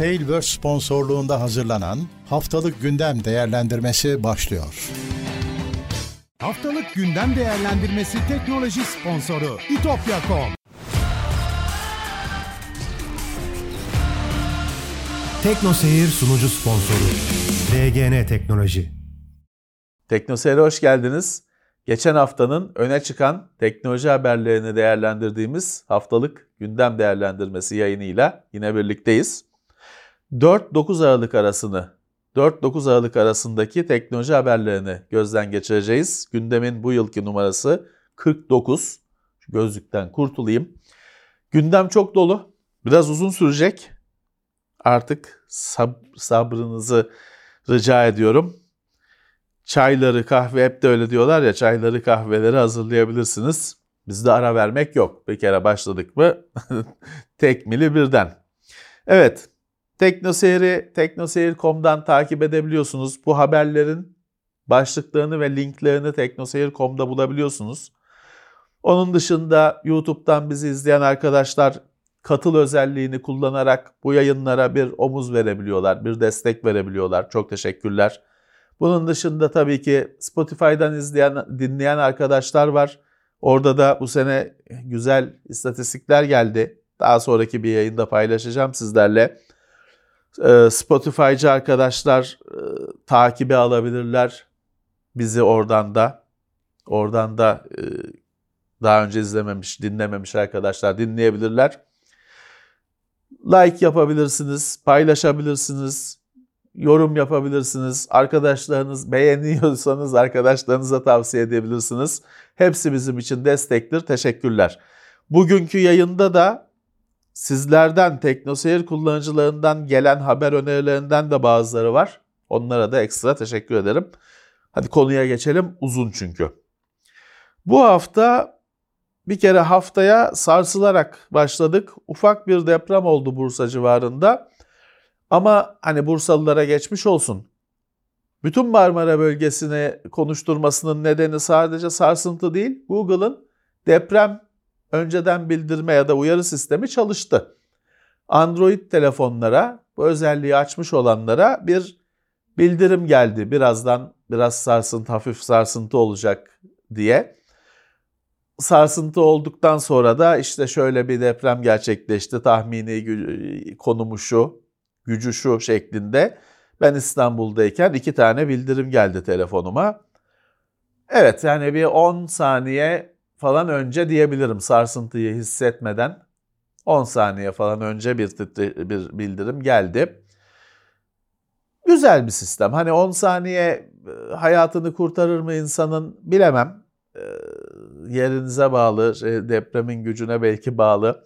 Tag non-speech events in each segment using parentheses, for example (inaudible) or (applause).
Tailverse sponsorluğunda hazırlanan Haftalık Gündem Değerlendirmesi başlıyor. Haftalık gündem değerlendirmesi teknoloji sponsoru itopya.com. Tekno Seyir sunucu sponsoru DGN Teknoloji. Teknoseyir'e hoş geldiniz. Geçen haftanın öne çıkan teknoloji haberlerini değerlendirdiğimiz haftalık gündem değerlendirmesi yayınıyla yine birlikteyiz. 4-9 Aralık arasını 4-9 Aralık arasındaki teknoloji haberlerini gözden geçireceğiz. Gündemin bu yılki numarası 49. Şu gözlükten kurtulayım. Gündem çok dolu. Biraz uzun sürecek. Artık sab- sabrınızı rica ediyorum. Çayları, kahve hep de öyle diyorlar ya çayları, kahveleri hazırlayabilirsiniz. Bizde ara vermek yok. Bir kere başladık mı (laughs) tekmili birden. Evet, Teknoseyir'i teknoseyir.com'dan takip edebiliyorsunuz. Bu haberlerin başlıklarını ve linklerini teknoseyir.com'da bulabiliyorsunuz. Onun dışında YouTube'dan bizi izleyen arkadaşlar katıl özelliğini kullanarak bu yayınlara bir omuz verebiliyorlar, bir destek verebiliyorlar. Çok teşekkürler. Bunun dışında tabii ki Spotify'dan izleyen, dinleyen arkadaşlar var. Orada da bu sene güzel istatistikler geldi. Daha sonraki bir yayında paylaşacağım sizlerle. Ee, Spotify'cı arkadaşlar e, takibe alabilirler bizi oradan da. Oradan da e, daha önce izlememiş, dinlememiş arkadaşlar dinleyebilirler. Like yapabilirsiniz, paylaşabilirsiniz, yorum yapabilirsiniz. Arkadaşlarınız beğeniyorsanız arkadaşlarınıza tavsiye edebilirsiniz. Hepsi bizim için destektir. Teşekkürler. Bugünkü yayında da sizlerden, teknoseyir kullanıcılarından gelen haber önerilerinden de bazıları var. Onlara da ekstra teşekkür ederim. Hadi konuya geçelim. Uzun çünkü. Bu hafta bir kere haftaya sarsılarak başladık. Ufak bir deprem oldu Bursa civarında. Ama hani Bursalılara geçmiş olsun. Bütün Marmara bölgesini konuşturmasının nedeni sadece sarsıntı değil, Google'ın deprem önceden bildirme ya da uyarı sistemi çalıştı. Android telefonlara, bu özelliği açmış olanlara bir bildirim geldi. Birazdan biraz sarsıntı, hafif sarsıntı olacak diye. Sarsıntı olduktan sonra da işte şöyle bir deprem gerçekleşti. Tahmini konumu şu, gücü şu şeklinde. Ben İstanbul'dayken iki tane bildirim geldi telefonuma. Evet yani bir 10 saniye falan önce diyebilirim sarsıntıyı hissetmeden. 10 saniye falan önce bir, bir bildirim geldi. Güzel bir sistem. Hani 10 saniye e, hayatını kurtarır mı insanın bilemem. E, yerinize bağlı, şey, depremin gücüne belki bağlı.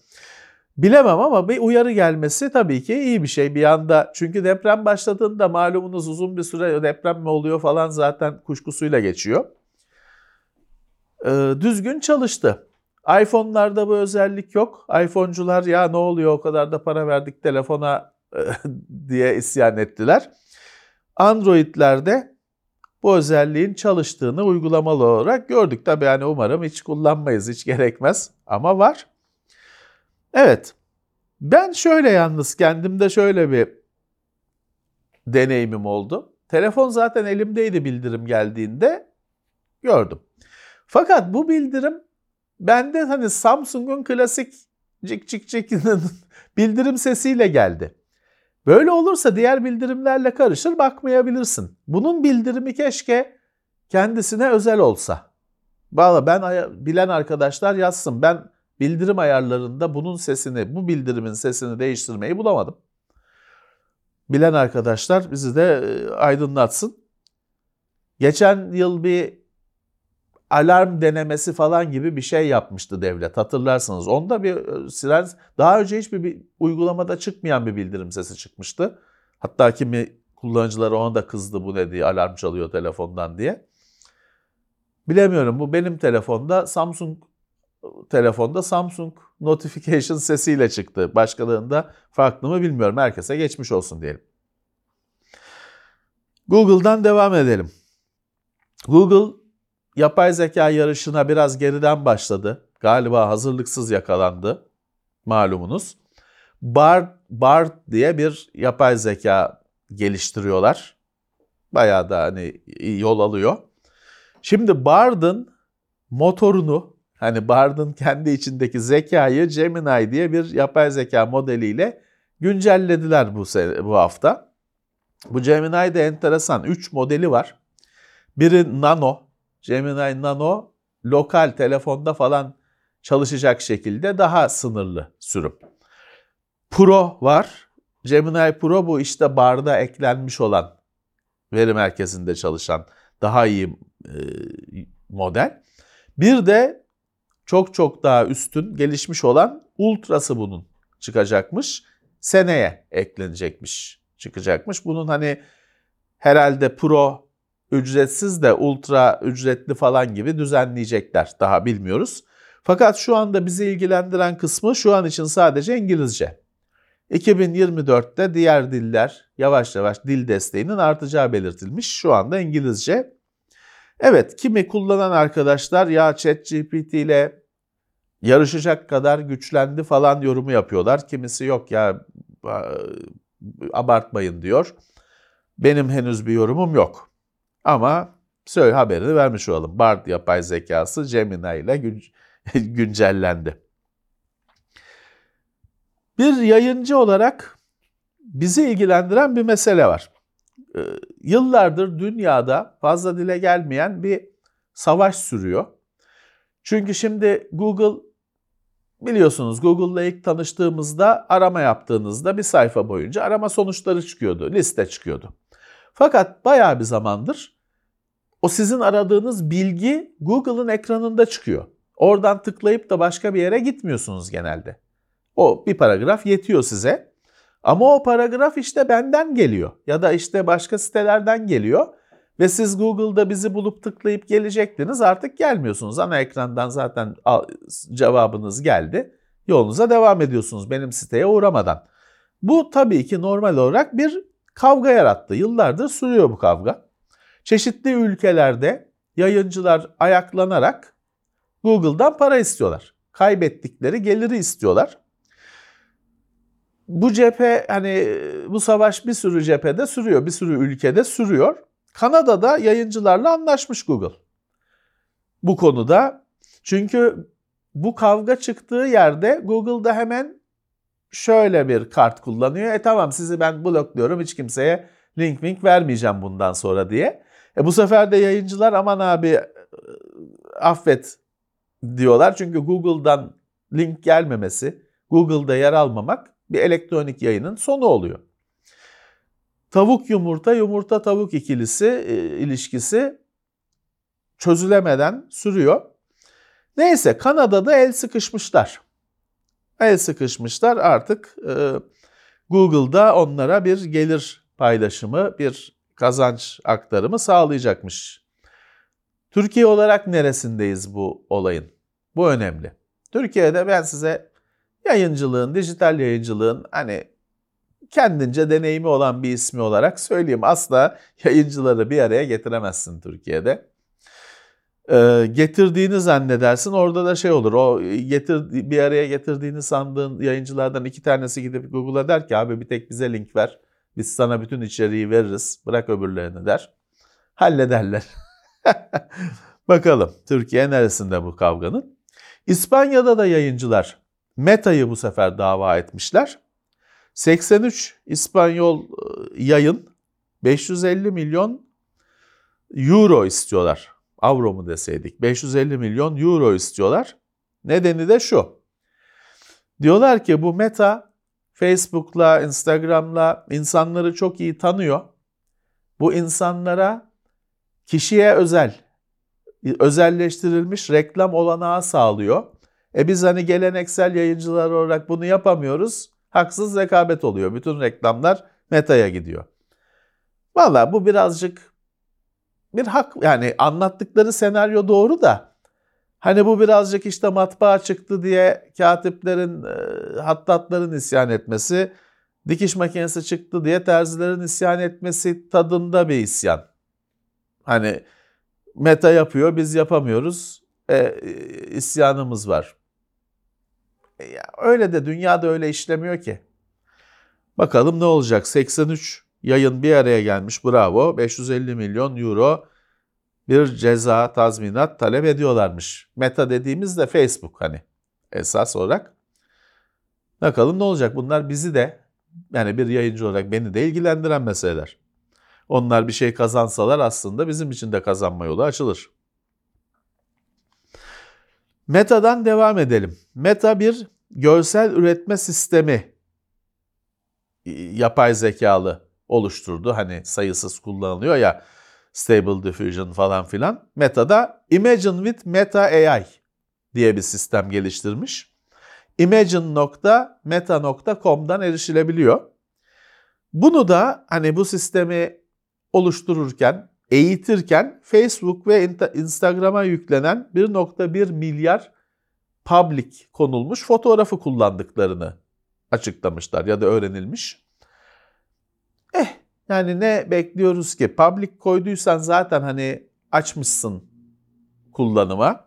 Bilemem ama bir uyarı gelmesi tabii ki iyi bir şey bir anda. Çünkü deprem başladığında malumunuz uzun bir süre deprem mi oluyor falan zaten kuşkusuyla geçiyor. Ee, düzgün çalıştı. iPhone'larda bu özellik yok. iPhone'cular ya ne oluyor o kadar da para verdik telefona (laughs) diye isyan ettiler. Android'lerde bu özelliğin çalıştığını uygulamalı olarak gördük. Tabii yani umarım hiç kullanmayız, hiç gerekmez ama var. Evet. Ben şöyle yalnız kendimde şöyle bir deneyimim oldu. Telefon zaten elimdeydi bildirim geldiğinde gördüm. Fakat bu bildirim bende hani Samsung'un klasik cik cik cikinin (laughs) bildirim sesiyle geldi. Böyle olursa diğer bildirimlerle karışır bakmayabilirsin. Bunun bildirimi keşke kendisine özel olsa. Valla ben bilen arkadaşlar yazsın. Ben bildirim ayarlarında bunun sesini, bu bildirimin sesini değiştirmeyi bulamadım. Bilen arkadaşlar bizi de e, aydınlatsın. Geçen yıl bir alarm denemesi falan gibi bir şey yapmıştı devlet hatırlarsınız. Onda bir e, siren daha önce hiçbir bir uygulamada çıkmayan bir bildirim sesi çıkmıştı. Hatta kimi kullanıcıları ona da kızdı bu ne diye alarm çalıyor telefondan diye. Bilemiyorum bu benim telefonda Samsung telefonda Samsung notification sesiyle çıktı. Başkalarında farklı mı bilmiyorum. Herkese geçmiş olsun diyelim. Google'dan devam edelim. Google yapay zeka yarışına biraz geriden başladı. Galiba hazırlıksız yakalandı malumunuz. Bard, BARD diye bir yapay zeka geliştiriyorlar. Bayağı da hani yol alıyor. Şimdi Bard'ın motorunu hani Bard'ın kendi içindeki zekayı Gemini diye bir yapay zeka modeliyle güncellediler bu bu hafta. Bu Gemini'de enteresan 3 modeli var. Biri Nano, Gemini Nano lokal telefonda falan çalışacak şekilde daha sınırlı sürüm. Pro var. Gemini Pro bu işte barda eklenmiş olan veri merkezinde çalışan daha iyi e, model. Bir de çok çok daha üstün gelişmiş olan ultrası bunun çıkacakmış. Seneye eklenecekmiş, çıkacakmış. Bunun hani herhalde Pro ücretsiz de ultra ücretli falan gibi düzenleyecekler. Daha bilmiyoruz. Fakat şu anda bizi ilgilendiren kısmı şu an için sadece İngilizce. 2024'te diğer diller yavaş yavaş dil desteğinin artacağı belirtilmiş. Şu anda İngilizce. Evet kimi kullanan arkadaşlar ya ChatGPT ile yarışacak kadar güçlendi falan yorumu yapıyorlar. Kimisi yok ya abartmayın diyor. Benim henüz bir yorumum yok. Ama söyle haberini vermiş olalım. Bard yapay zekası Gemini ile gün, (laughs) güncellendi. Bir yayıncı olarak bizi ilgilendiren bir mesele var. Ee, yıllardır dünyada fazla dile gelmeyen bir savaş sürüyor. Çünkü şimdi Google biliyorsunuz Google'la ilk tanıştığımızda arama yaptığınızda bir sayfa boyunca arama sonuçları çıkıyordu, liste çıkıyordu. Fakat bayağı bir zamandır o sizin aradığınız bilgi Google'ın ekranında çıkıyor. Oradan tıklayıp da başka bir yere gitmiyorsunuz genelde. O bir paragraf yetiyor size. Ama o paragraf işte benden geliyor ya da işte başka sitelerden geliyor ve siz Google'da bizi bulup tıklayıp gelecektiniz artık gelmiyorsunuz. Ana ekrandan zaten cevabınız geldi. Yolunuza devam ediyorsunuz benim siteye uğramadan. Bu tabii ki normal olarak bir kavga yarattı. Yıllardır sürüyor bu kavga. Çeşitli ülkelerde yayıncılar ayaklanarak Google'dan para istiyorlar. Kaybettikleri geliri istiyorlar bu cephe hani bu savaş bir sürü cephede sürüyor, bir sürü ülkede sürüyor. Kanada'da yayıncılarla anlaşmış Google. Bu konuda çünkü bu kavga çıktığı yerde Google'da hemen şöyle bir kart kullanıyor. E tamam sizi ben blokluyorum hiç kimseye link link vermeyeceğim bundan sonra diye. E bu sefer de yayıncılar aman abi affet diyorlar. Çünkü Google'dan link gelmemesi, Google'da yer almamak bir elektronik yayının sonu oluyor. Tavuk yumurta, yumurta tavuk ikilisi e, ilişkisi çözülemeden sürüyor. Neyse Kanada'da el sıkışmışlar. El sıkışmışlar artık e, Google'da onlara bir gelir paylaşımı, bir kazanç aktarımı sağlayacakmış. Türkiye olarak neresindeyiz bu olayın? Bu önemli. Türkiye'de ben size yayıncılığın, dijital yayıncılığın hani kendince deneyimi olan bir ismi olarak söyleyeyim. Asla yayıncıları bir araya getiremezsin Türkiye'de. Ee, getirdiğini zannedersin orada da şey olur. O getir bir araya getirdiğini sandığın yayıncılardan iki tanesi gidip Google'a der ki abi bir tek bize link ver. Biz sana bütün içeriği veririz. Bırak öbürlerini der. Hallederler. (laughs) Bakalım Türkiye neresinde bu kavganın? İspanya'da da yayıncılar Meta'yı bu sefer dava etmişler. 83 İspanyol e, yayın 550 milyon euro istiyorlar. Avro mu deseydik? 550 milyon euro istiyorlar. Nedeni de şu. Diyorlar ki bu Meta Facebook'la, Instagram'la insanları çok iyi tanıyor. Bu insanlara kişiye özel, özelleştirilmiş reklam olanağı sağlıyor. E biz hani geleneksel yayıncılar olarak bunu yapamıyoruz. Haksız rekabet oluyor. Bütün reklamlar Meta'ya gidiyor. Valla bu birazcık bir hak yani anlattıkları senaryo doğru da hani bu birazcık işte matbaa çıktı diye katiplerin, e, hattatların isyan etmesi, dikiş makinesi çıktı diye terzilerin isyan etmesi tadında bir isyan. Hani meta yapıyor biz yapamıyoruz. E, isyanımız var. E öyle de dünyada öyle işlemiyor ki. Bakalım ne olacak? 83 yayın bir araya gelmiş bravo. 550 milyon euro bir ceza tazminat talep ediyorlarmış. Meta dediğimizde Facebook hani esas olarak. Bakalım ne olacak? Bunlar bizi de yani bir yayıncı olarak beni de ilgilendiren meseleler. Onlar bir şey kazansalar aslında bizim için de kazanma yolu açılır. Meta'dan devam edelim. Meta bir görsel üretme sistemi yapay zekalı oluşturdu. Hani sayısız kullanılıyor ya Stable Diffusion falan filan. Meta'da Imagine with Meta AI diye bir sistem geliştirmiş. Imagine.meta.com'dan erişilebiliyor. Bunu da hani bu sistemi oluştururken, eğitirken Facebook ve Instagram'a yüklenen 1.1 milyar public konulmuş fotoğrafı kullandıklarını açıklamışlar ya da öğrenilmiş. Eh yani ne bekliyoruz ki? Public koyduysan zaten hani açmışsın kullanıma.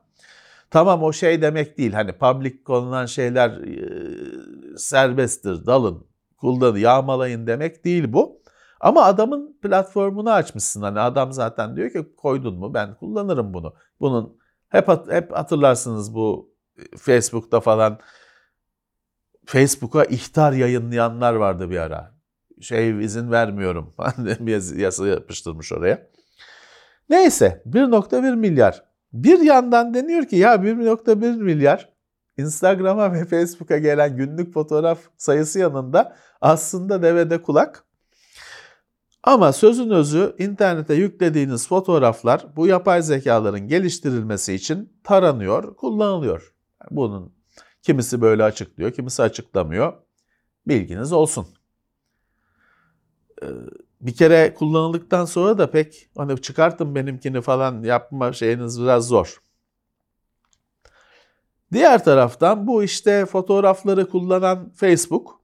Tamam o şey demek değil. Hani public konulan şeyler e, serbesttir, dalın, kullanın, yağmalayın demek değil bu. Ama adamın platformunu açmışsın. Hani adam zaten diyor ki koydun mu ben kullanırım bunu. Bunun hep hep hatırlarsınız bu Facebook'ta falan Facebook'a ihtar yayınlayanlar vardı bir ara. Şey izin vermiyorum. (laughs) yasa yapıştırmış oraya. Neyse 1.1 milyar. Bir yandan deniyor ki ya 1.1 milyar Instagram'a ve Facebook'a gelen günlük fotoğraf sayısı yanında aslında devede kulak. Ama sözün özü internete yüklediğiniz fotoğraflar bu yapay zekaların geliştirilmesi için taranıyor, kullanılıyor. Bunun kimisi böyle açıklıyor, kimisi açıklamıyor. Bilginiz olsun. Ee, bir kere kullanıldıktan sonra da pek hani çıkartın benimkini falan yapma şeyiniz biraz zor. Diğer taraftan bu işte fotoğrafları kullanan Facebook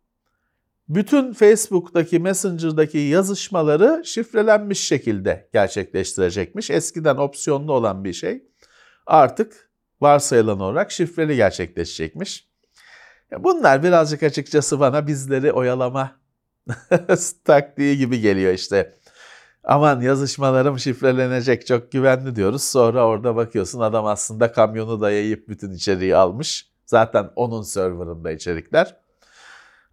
bütün Facebook'taki Messenger'daki yazışmaları şifrelenmiş şekilde gerçekleştirecekmiş. Eskiden opsiyonlu olan bir şey artık varsayılan olarak şifreli gerçekleşecekmiş. Bunlar birazcık açıkçası bana bizleri oyalama (laughs) taktiği gibi geliyor işte. Aman yazışmalarım şifrelenecek çok güvenli diyoruz. Sonra orada bakıyorsun adam aslında kamyonu dayayıp bütün içeriği almış. Zaten onun serverında içerikler.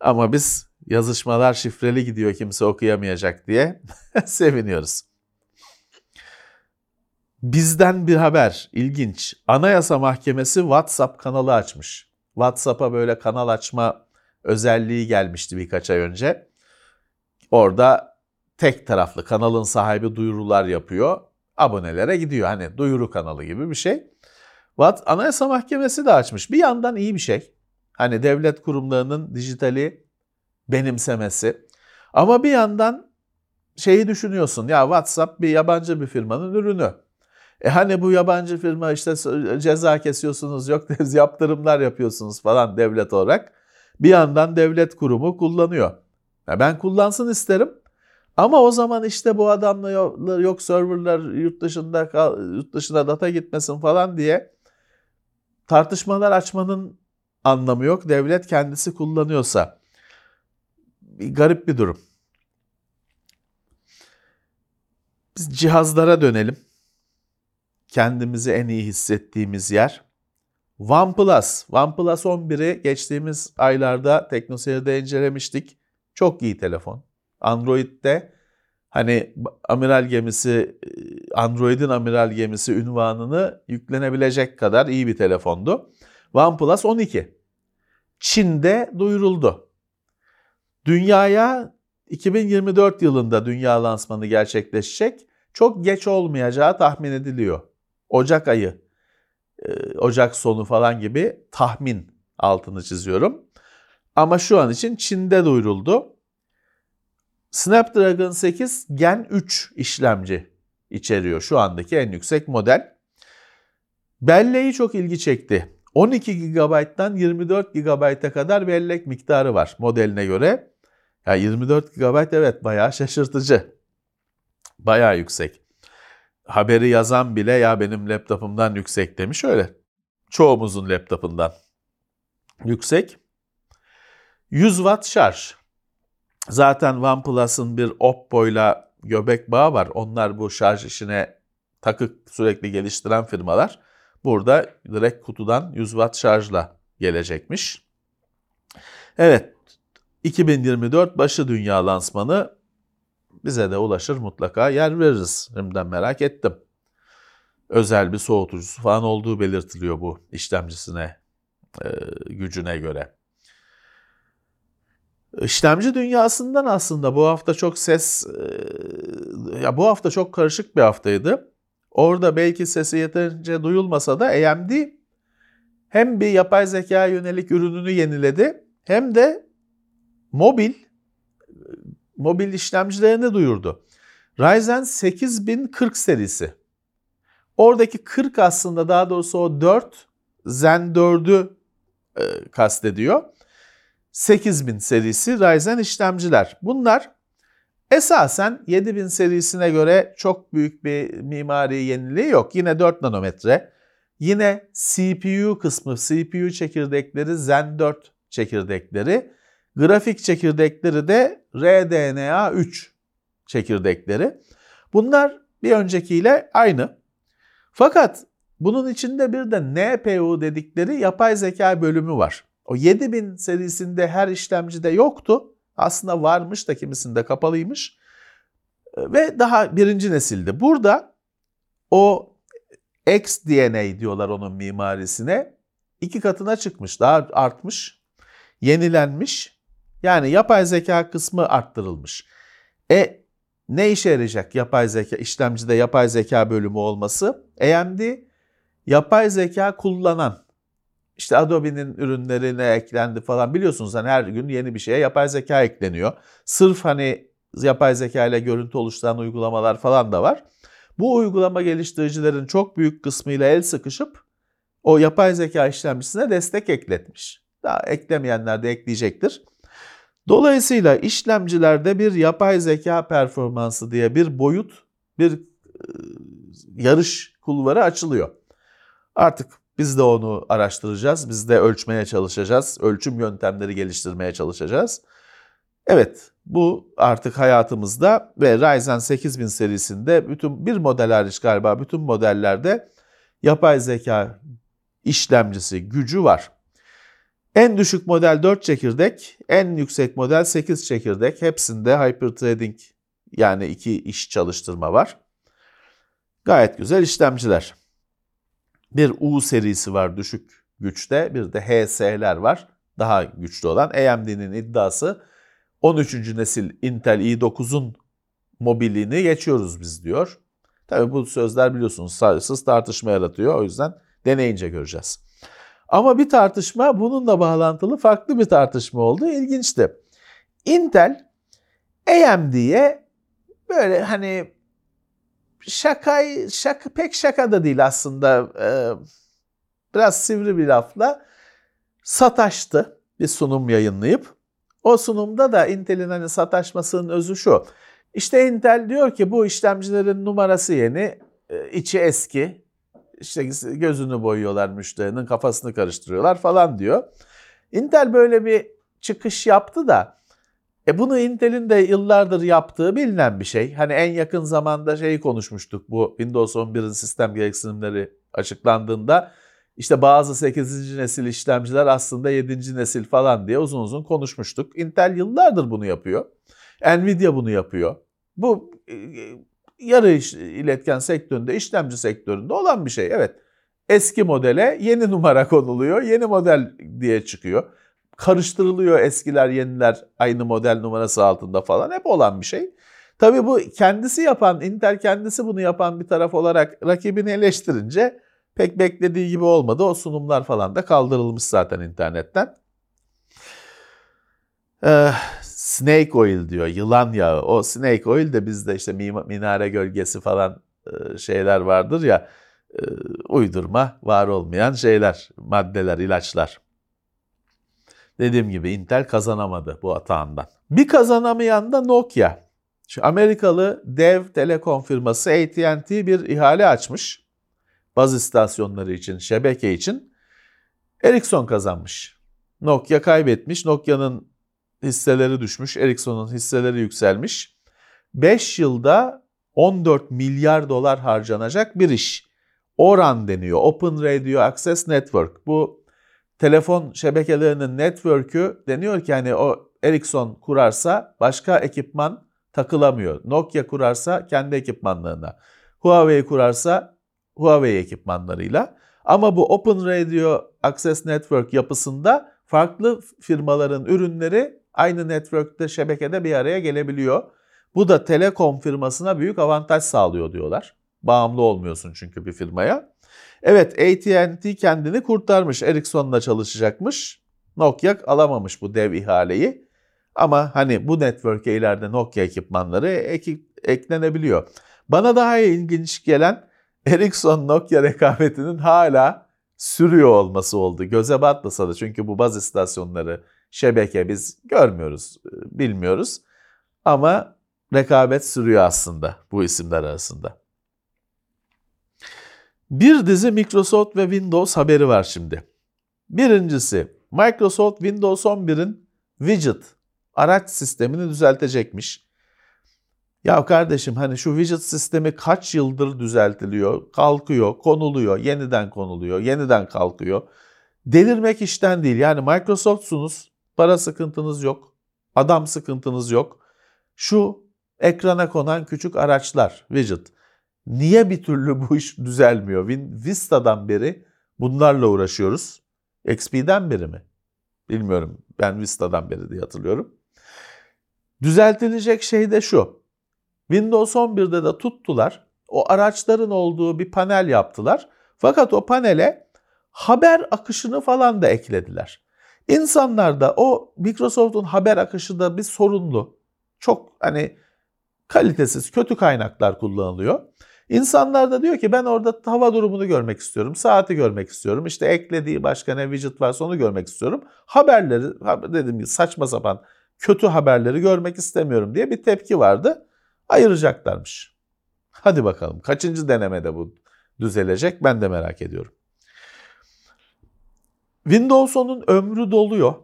Ama biz yazışmalar şifreli gidiyor kimse okuyamayacak diye (laughs) seviniyoruz. Bizden bir haber ilginç. Anayasa Mahkemesi WhatsApp kanalı açmış. WhatsApp'a böyle kanal açma özelliği gelmişti birkaç ay önce. Orada tek taraflı kanalın sahibi duyurular yapıyor. Abonelere gidiyor. Hani duyuru kanalı gibi bir şey. What? Anayasa Mahkemesi de açmış. Bir yandan iyi bir şey. Hani devlet kurumlarının dijitali benimsemesi. Ama bir yandan şeyi düşünüyorsun. Ya WhatsApp bir yabancı bir firmanın ürünü. E hani bu yabancı firma işte ceza kesiyorsunuz, yok (laughs) yaptırımlar yapıyorsunuz falan devlet olarak. Bir yandan devlet kurumu kullanıyor. Ya ben kullansın isterim. Ama o zaman işte bu adamla yok, serverlar yurt dışında yurt dışına data gitmesin falan diye tartışmalar açmanın anlamı yok. Devlet kendisi kullanıyorsa bir garip bir durum. Biz cihazlara dönelim. Kendimizi en iyi hissettiğimiz yer. OnePlus. OnePlus 11'i geçtiğimiz aylarda TeknoSeyir'de incelemiştik. Çok iyi telefon. Android'de hani amiral gemisi, Android'in amiral gemisi ünvanını yüklenebilecek kadar iyi bir telefondu. OnePlus 12. Çin'de duyuruldu. Dünyaya 2024 yılında dünya lansmanı gerçekleşecek. Çok geç olmayacağı tahmin ediliyor. Ocak ayı, e, Ocak sonu falan gibi tahmin altını çiziyorum. Ama şu an için Çin'de duyuruldu. Snapdragon 8 Gen 3 işlemci içeriyor şu andaki en yüksek model. Belleği çok ilgi çekti. 12 GB'dan 24 GB'a kadar bellek miktarı var modeline göre. Ya 24 GB evet bayağı şaşırtıcı. Bayağı yüksek. Haberi yazan bile ya benim laptopumdan yüksek demiş öyle. Çoğumuzun laptopundan yüksek. 100 watt şarj. Zaten OnePlus'ın bir Oppo'yla göbek bağı var. Onlar bu şarj işine takık sürekli geliştiren firmalar. Burada direkt kutudan 100 watt şarjla gelecekmiş. Evet, 2024 başı dünya lansmanı bize de ulaşır mutlaka yer veririz. Şimdiden merak ettim. Özel bir soğutucusu falan olduğu belirtiliyor bu işlemcisine, e, gücüne göre. İşlemci dünyasından aslında bu hafta çok ses, e, ya bu hafta çok karışık bir haftaydı. Orada belki sesi yeterince duyulmasa da AMD hem bir yapay zeka yönelik ürününü yeniledi hem de mobil mobil işlemcilerini duyurdu. Ryzen 8040 serisi. Oradaki 40 aslında daha doğrusu o 4 Zen 4'ü e, kastediyor. 8000 serisi Ryzen işlemciler. Bunlar esasen 7000 serisine göre çok büyük bir mimari yeniliği yok. Yine 4 nanometre. Yine CPU kısmı, CPU çekirdekleri Zen 4 çekirdekleri. Grafik çekirdekleri de RDNA 3 çekirdekleri. Bunlar bir öncekiyle aynı. Fakat bunun içinde bir de NPU dedikleri yapay zeka bölümü var. O 7000 serisinde her işlemcide yoktu. Aslında varmış da kimisinde kapalıymış. Ve daha birinci nesildi. Burada o XDNA diyorlar onun mimarisine. iki katına çıkmış, daha artmış, yenilenmiş. Yani yapay zeka kısmı arttırılmış. E ne işe yarayacak yapay zeka işlemcide yapay zeka bölümü olması? AMD yapay zeka kullanan işte Adobe'nin ürünlerine eklendi falan biliyorsunuz hani her gün yeni bir şeye yapay zeka ekleniyor. Sırf hani yapay zeka ile görüntü oluşturan uygulamalar falan da var. Bu uygulama geliştiricilerin çok büyük kısmıyla el sıkışıp o yapay zeka işlemcisine destek ekletmiş. Daha eklemeyenler de ekleyecektir. Dolayısıyla işlemcilerde bir yapay zeka performansı diye bir boyut, bir yarış kulvarı açılıyor. Artık biz de onu araştıracağız. Biz de ölçmeye çalışacağız. Ölçüm yöntemleri geliştirmeye çalışacağız. Evet, bu artık hayatımızda ve Ryzen 8000 serisinde bütün bir model hariç galiba bütün modellerde yapay zeka işlemcisi gücü var. En düşük model 4 çekirdek, en yüksek model 8 çekirdek. Hepsinde hyperthreading yani iki iş çalıştırma var. Gayet güzel işlemciler. Bir U serisi var düşük güçte, bir de HS'ler var daha güçlü olan. AMD'nin iddiası 13. nesil Intel i9'un mobilliğini geçiyoruz biz diyor. Tabii bu sözler biliyorsunuz sayısız tartışma yaratıyor. O yüzden deneyince göreceğiz. Ama bir tartışma bununla bağlantılı farklı bir tartışma oldu. İlginçti. Intel AMD'ye böyle hani şaka, şaka pek şaka da değil aslında e, biraz sivri bir lafla sataştı bir sunum yayınlayıp. O sunumda da Intel'in hani sataşmasının özü şu. İşte Intel diyor ki bu işlemcilerin numarası yeni, e, içi eski, işte gözünü boyuyorlar müşterinin kafasını karıştırıyorlar falan diyor. Intel böyle bir çıkış yaptı da e bunu Intel'in de yıllardır yaptığı bilinen bir şey. Hani en yakın zamanda şeyi konuşmuştuk bu Windows 11'in sistem gereksinimleri açıklandığında işte bazı 8. nesil işlemciler aslında 7. nesil falan diye uzun uzun konuşmuştuk. Intel yıllardır bunu yapıyor. Nvidia bunu yapıyor. Bu e, yarı iletken sektöründe, işlemci sektöründe olan bir şey. Evet. Eski modele yeni numara konuluyor. Yeni model diye çıkıyor. Karıştırılıyor eskiler, yeniler aynı model numarası altında falan. Hep olan bir şey. Tabii bu kendisi yapan, Intel kendisi bunu yapan bir taraf olarak rakibini eleştirince pek beklediği gibi olmadı. O sunumlar falan da kaldırılmış zaten internetten. Ee, snake oil diyor, yılan yağı. O snake oil de bizde işte minare gölgesi falan e, şeyler vardır ya, e, uydurma, var olmayan şeyler, maddeler, ilaçlar. Dediğim gibi Intel kazanamadı bu atağından. Bir kazanamayan da Nokia. Şu Amerikalı dev telekom firması AT&T bir ihale açmış. Baz istasyonları için, şebeke için. Ericsson kazanmış. Nokia kaybetmiş. Nokia'nın hisseleri düşmüş, Ericsson'un hisseleri yükselmiş. 5 yılda 14 milyar dolar harcanacak bir iş. ORAN deniyor. Open Radio Access Network. Bu telefon şebekelerinin network'ü deniyor ki hani o Ericsson kurarsa başka ekipman takılamıyor. Nokia kurarsa kendi ekipmanlarına. Huawei kurarsa Huawei ekipmanlarıyla. Ama bu Open Radio Access Network yapısında farklı firmaların ürünleri aynı network'te şebekede bir araya gelebiliyor. Bu da telekom firmasına büyük avantaj sağlıyor diyorlar. Bağımlı olmuyorsun çünkü bir firmaya. Evet AT&T kendini kurtarmış. Ericsson'la çalışacakmış. Nokia alamamış bu dev ihaleyi. Ama hani bu network'e ileride Nokia ekipmanları ek, eklenebiliyor. Bana daha ilginç gelen Ericsson Nokia rekabetinin hala sürüyor olması oldu. Göze batmasa da çünkü bu baz istasyonları, şebeke biz görmüyoruz, bilmiyoruz. Ama rekabet sürüyor aslında bu isimler arasında. Bir dizi Microsoft ve Windows haberi var şimdi. Birincisi Microsoft Windows 11'in widget araç sistemini düzeltecekmiş. Ya kardeşim hani şu widget sistemi kaç yıldır düzeltiliyor, kalkıyor, konuluyor, yeniden konuluyor, yeniden kalkıyor. Delirmek işten değil. Yani Microsoft'sunuz, para sıkıntınız yok, adam sıkıntınız yok. Şu ekrana konan küçük araçlar, widget. Niye bir türlü bu iş düzelmiyor? Vista'dan beri bunlarla uğraşıyoruz. XP'den beri mi? Bilmiyorum. Ben Vista'dan beri diye hatırlıyorum. Düzeltilecek şey de şu. Windows 11'de de tuttular. O araçların olduğu bir panel yaptılar. Fakat o panele haber akışını falan da eklediler. İnsanlar da o Microsoft'un haber akışı da bir sorunlu. Çok hani kalitesiz, kötü kaynaklar kullanılıyor. İnsanlar da diyor ki ben orada hava durumunu görmek istiyorum, saati görmek istiyorum. İşte eklediği başka ne widget varsa onu görmek istiyorum. Haberleri, dediğim gibi saçma sapan kötü haberleri görmek istemiyorum diye bir tepki vardı. Ayıracaklarmış. Hadi bakalım kaçıncı denemede bu düzelecek ben de merak ediyorum. Windows 10'un ömrü doluyor.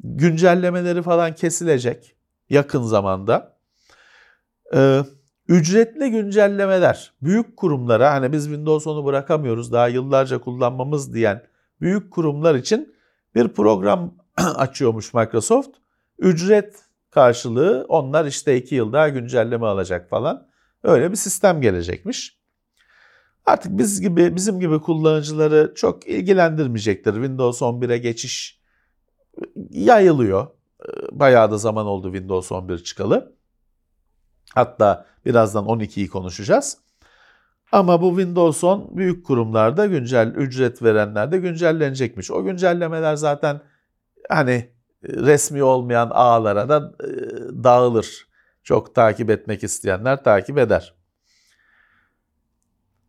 Güncellemeleri falan kesilecek yakın zamanda. Ee, ücretli güncellemeler büyük kurumlara hani biz Windows 10'u bırakamıyoruz daha yıllarca kullanmamız diyen büyük kurumlar için bir program (clears throat) açıyormuş Microsoft. Ücret karşılığı onlar işte iki yıl daha güncelleme alacak falan. Öyle bir sistem gelecekmiş. Artık biz gibi bizim gibi kullanıcıları çok ilgilendirmeyecektir. Windows 11'e geçiş yayılıyor. Bayağı da zaman oldu Windows 11 çıkalı. Hatta birazdan 12'yi konuşacağız. Ama bu Windows 10 büyük kurumlarda güncel ücret verenlerde güncellenecekmiş. O güncellemeler zaten hani resmi olmayan ağlara da e, dağılır. Çok takip etmek isteyenler takip eder.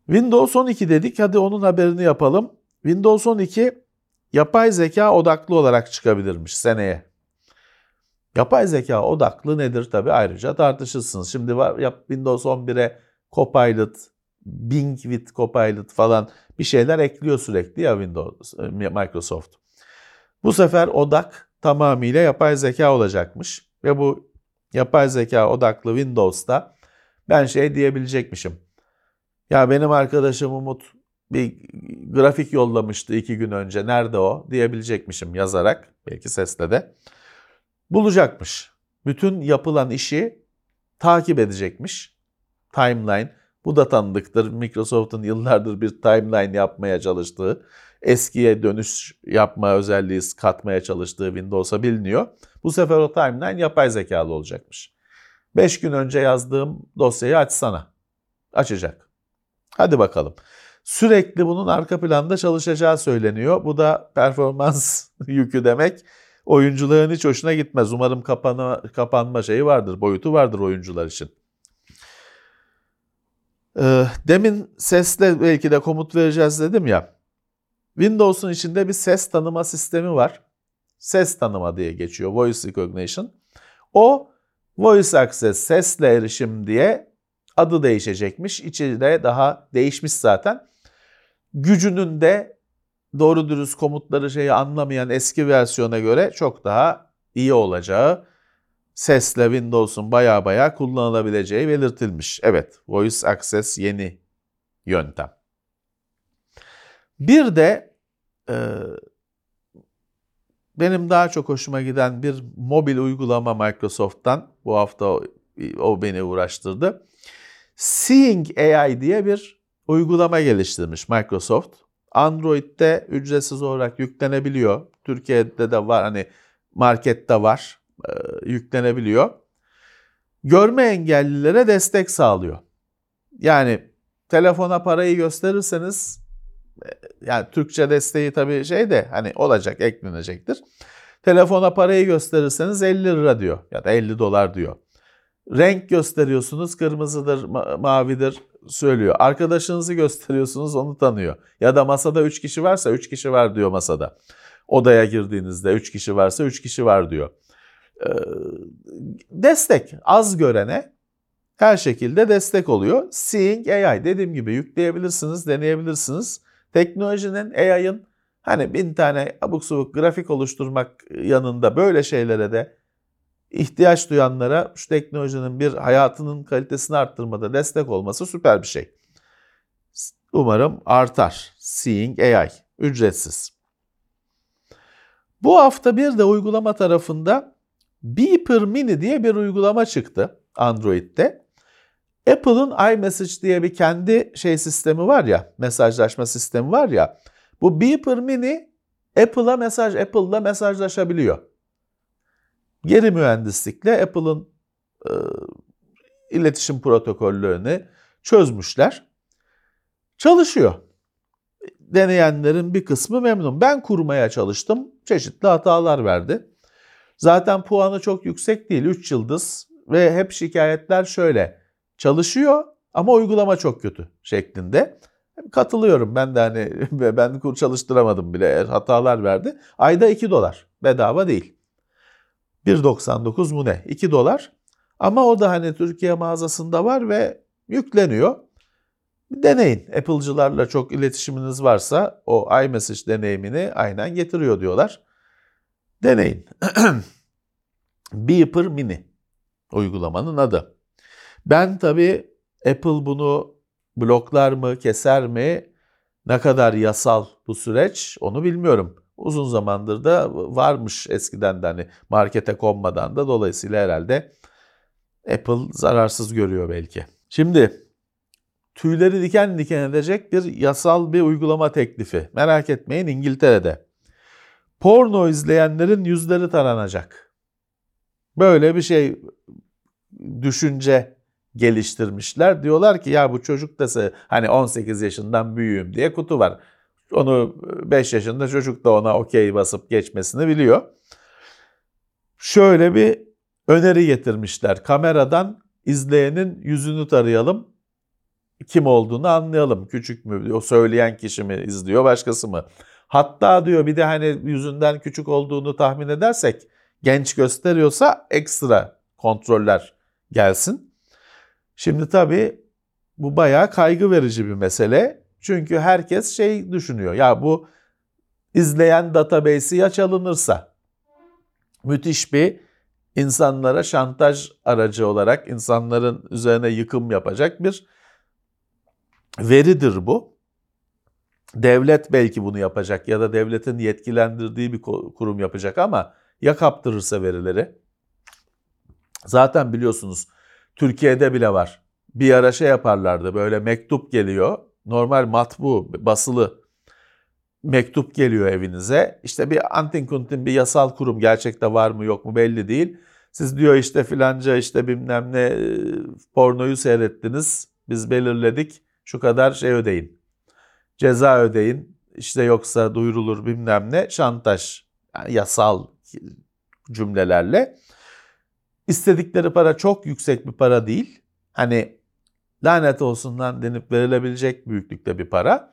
Windows 12 dedik. Hadi onun haberini yapalım. Windows 12 yapay zeka odaklı olarak çıkabilirmiş seneye. Yapay zeka odaklı nedir tabi ayrıca tartışılsın. Şimdi var yap Windows 11'e Copilot, Bing with Copilot falan bir şeyler ekliyor sürekli ya Windows e, Microsoft. Bu sefer odak tamamıyla yapay zeka olacakmış ve bu yapay zeka odaklı Windows'ta ben şey diyebilecekmişim. Ya benim arkadaşım Umut bir grafik yollamıştı iki gün önce. Nerede o? Diyebilecekmişim yazarak. Belki sesle de bulacakmış. Bütün yapılan işi takip edecekmiş. Timeline. Bu da tanıdıktır. Microsoft'un yıllardır bir timeline yapmaya çalıştığı, eskiye dönüş yapma özelliği katmaya çalıştığı Windows'a biliniyor. Bu sefer o timeline yapay zekalı olacakmış. 5 gün önce yazdığım dosyayı açsana. Açacak. Hadi bakalım. Sürekli bunun arka planda çalışacağı söyleniyor. Bu da performans (laughs) yükü demek oyuncuların hiç hoşuna gitmez. Umarım kapana, kapanma şeyi vardır, boyutu vardır oyuncular için. Ee, demin sesle belki de komut vereceğiz dedim ya. Windows'un içinde bir ses tanıma sistemi var. Ses tanıma diye geçiyor. Voice Recognition. O Voice Access sesle erişim diye adı değişecekmiş. İçinde daha değişmiş zaten. Gücünün de doğru dürüst komutları şeyi anlamayan eski versiyona göre çok daha iyi olacağı, sesle Windows'un baya baya kullanılabileceği belirtilmiş. Evet, Voice Access yeni yöntem. Bir de e, benim daha çok hoşuma giden bir mobil uygulama Microsoft'tan bu hafta o, o beni uğraştırdı. Seeing AI diye bir uygulama geliştirmiş Microsoft. Android'de ücretsiz olarak yüklenebiliyor. Türkiye'de de var hani markette var e, yüklenebiliyor. Görme engellilere destek sağlıyor. Yani telefona parayı gösterirseniz e, yani Türkçe desteği tabii şey de hani olacak eklenecektir. Telefona parayı gösterirseniz 50 lira diyor ya da 50 dolar diyor. Renk gösteriyorsunuz kırmızıdır, ma- mavidir söylüyor. Arkadaşınızı gösteriyorsunuz onu tanıyor. Ya da masada 3 kişi varsa 3 kişi var diyor masada. Odaya girdiğinizde 3 kişi varsa 3 kişi var diyor. Ee, destek az görene her şekilde destek oluyor. Seeing AI dediğim gibi yükleyebilirsiniz, deneyebilirsiniz. Teknolojinin AI'ın hani bin tane abuk subuk grafik oluşturmak yanında böyle şeylere de ihtiyaç duyanlara şu teknolojinin bir hayatının kalitesini arttırmada destek olması süper bir şey. Umarım artar. Seeing AI ücretsiz. Bu hafta bir de uygulama tarafında Beeper Mini diye bir uygulama çıktı Android'de. Apple'ın iMessage diye bir kendi şey sistemi var ya, mesajlaşma sistemi var ya. Bu Beeper Mini Apple'a mesaj, Apple'la mesajlaşabiliyor. Geri mühendislikle Apple'ın e, iletişim protokollerini çözmüşler. Çalışıyor. Deneyenlerin bir kısmı memnun. Ben kurmaya çalıştım. Çeşitli hatalar verdi. Zaten puanı çok yüksek değil. 3 yıldız ve hep şikayetler şöyle. Çalışıyor ama uygulama çok kötü şeklinde. Katılıyorum ben de hani (laughs) ben kur çalıştıramadım bile hatalar verdi. Ayda 2 dolar bedava değil. 1.99 mu ne? 2 dolar. Ama o da hani Türkiye mağazasında var ve yükleniyor. Deneyin. Apple'cılarla çok iletişiminiz varsa o iMessage deneyimini aynen getiriyor diyorlar. Deneyin. (clears throat) Beeper Mini uygulamanın adı. Ben tabii Apple bunu bloklar mı, keser mi, ne kadar yasal bu süreç onu bilmiyorum. Uzun zamandır da varmış eskiden de hani markete konmadan da dolayısıyla herhalde Apple zararsız görüyor belki. Şimdi tüyleri diken diken edecek bir yasal bir uygulama teklifi. Merak etmeyin İngiltere'de. Porno izleyenlerin yüzleri taranacak. Böyle bir şey düşünce geliştirmişler. Diyorlar ki ya bu çocuk da hani 18 yaşından büyüğüm diye kutu var. Onu 5 yaşında çocuk da ona okey basıp geçmesini biliyor. Şöyle bir öneri getirmişler. Kameradan izleyenin yüzünü tarayalım. Kim olduğunu anlayalım. Küçük mü? O söyleyen kişi mi izliyor başkası mı? Hatta diyor bir de hani yüzünden küçük olduğunu tahmin edersek genç gösteriyorsa ekstra kontroller gelsin. Şimdi tabii bu bayağı kaygı verici bir mesele. Çünkü herkes şey düşünüyor. Ya bu izleyen database'i ya çalınırsa müthiş bir insanlara şantaj aracı olarak insanların üzerine yıkım yapacak bir veridir bu. Devlet belki bunu yapacak ya da devletin yetkilendirdiği bir kurum yapacak ama ya kaptırırsa verileri. Zaten biliyorsunuz Türkiye'de bile var. Bir ara şey yaparlardı böyle mektup geliyor. Normal matbu, basılı mektup geliyor evinize. İşte bir antin kuntin bir yasal kurum gerçekte var mı yok mu belli değil. Siz diyor işte filanca işte bilmem ne pornoyu seyrettiniz. Biz belirledik şu kadar şey ödeyin. Ceza ödeyin. İşte yoksa duyurulur bilmem ne şantaj. Yani yasal cümlelerle. İstedikleri para çok yüksek bir para değil. Hani lanet olsundan denip verilebilecek büyüklükte bir para.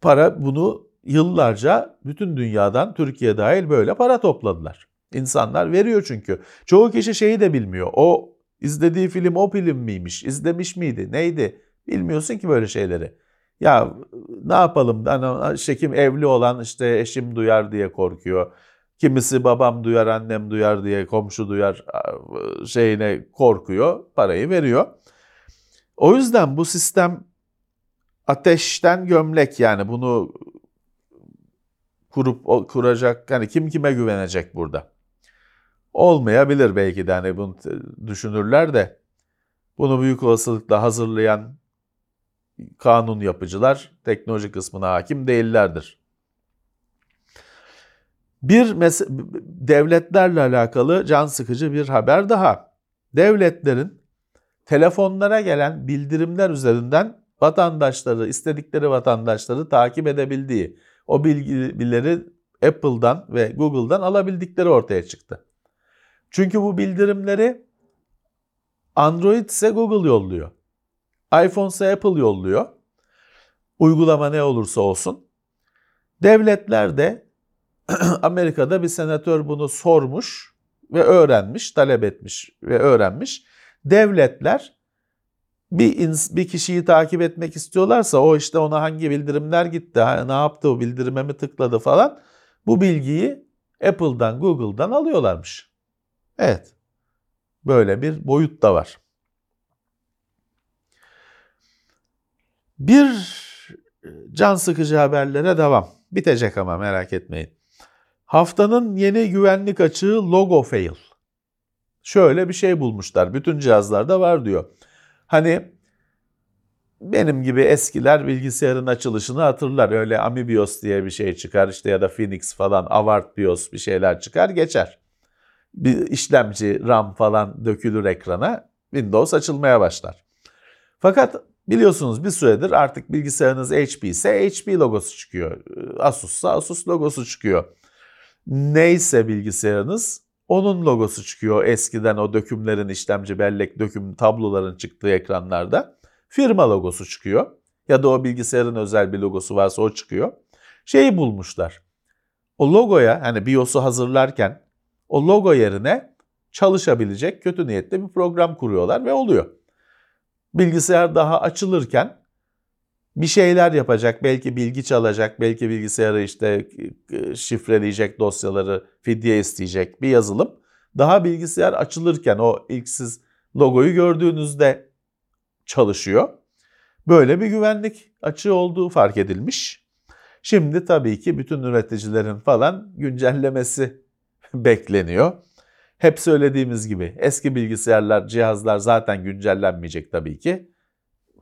Para bunu yıllarca bütün dünyadan Türkiye dahil böyle para topladılar. İnsanlar veriyor çünkü. Çoğu kişi şeyi de bilmiyor. O izlediği film o film miymiş? İzlemiş miydi? Neydi? Bilmiyorsun ki böyle şeyleri. Ya ne yapalım? Hani şekim evli olan işte eşim duyar diye korkuyor. Kimisi babam duyar, annem duyar diye komşu duyar şeyine korkuyor, parayı veriyor. O yüzden bu sistem ateşten gömlek yani bunu kurup kuracak hani kim kime güvenecek burada? Olmayabilir belki de hani bunu düşünürler de bunu büyük olasılıkla hazırlayan kanun yapıcılar teknoloji kısmına hakim değillerdir. Bir devletlerle alakalı can sıkıcı bir haber daha. Devletlerin telefonlara gelen bildirimler üzerinden vatandaşları, istedikleri vatandaşları takip edebildiği, o bilgileri Apple'dan ve Google'dan alabildikleri ortaya çıktı. Çünkü bu bildirimleri Android ise Google yolluyor. iPhone ise Apple yolluyor. Uygulama ne olursa olsun. Devletler de (clears throat) Amerika'da bir senatör bunu sormuş ve öğrenmiş, talep etmiş ve öğrenmiş. Devletler bir, bir kişiyi takip etmek istiyorlarsa o işte ona hangi bildirimler gitti, ne yaptı o bildirime mi tıkladı falan bu bilgiyi Apple'dan, Google'dan alıyorlarmış. Evet. Böyle bir boyut da var. Bir can sıkıcı haberlere devam. Bitecek ama merak etmeyin. Haftanın yeni güvenlik açığı Logo Fail. Şöyle bir şey bulmuşlar. Bütün cihazlarda var diyor. Hani benim gibi eskiler bilgisayarın açılışını hatırlar. Öyle Amibios diye bir şey çıkar işte ya da Phoenix falan, Avart BIOS bir şeyler çıkar geçer. Bir işlemci, RAM falan dökülür ekrana. Windows açılmaya başlar. Fakat biliyorsunuz bir süredir artık bilgisayarınız HP ise HP logosu çıkıyor. Asus ise Asus logosu çıkıyor. Neyse bilgisayarınız onun logosu çıkıyor eskiden o dökümlerin işlemci bellek döküm tabloların çıktığı ekranlarda. Firma logosu çıkıyor. Ya da o bilgisayarın özel bir logosu varsa o çıkıyor. Şeyi bulmuşlar. O logoya hani BIOS'u hazırlarken o logo yerine çalışabilecek kötü niyetli bir program kuruyorlar ve oluyor. Bilgisayar daha açılırken bir şeyler yapacak, belki bilgi çalacak, belki bilgisayarı işte e, şifreleyecek dosyaları fidye isteyecek bir yazılım. Daha bilgisayar açılırken o ilk siz logoyu gördüğünüzde çalışıyor. Böyle bir güvenlik açığı olduğu fark edilmiş. Şimdi tabii ki bütün üreticilerin falan güncellemesi (laughs) bekleniyor. Hep söylediğimiz gibi eski bilgisayarlar, cihazlar zaten güncellenmeyecek tabii ki.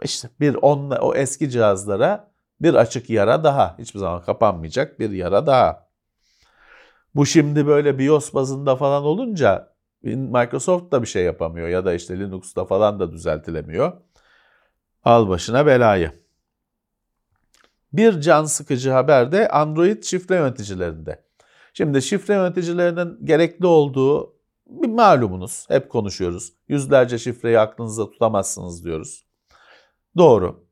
İşte bir onla, o eski cihazlara bir açık yara daha. Hiçbir zaman kapanmayacak bir yara daha. Bu şimdi böyle BIOS bazında falan olunca Microsoft da bir şey yapamıyor ya da işte Linux'ta falan da düzeltilemiyor. Al başına belayı. Bir can sıkıcı haber de Android şifre yöneticilerinde. Şimdi şifre yöneticilerinin gerekli olduğu bir malumunuz. Hep konuşuyoruz. Yüzlerce şifreyi aklınızda tutamazsınız diyoruz. Doğru.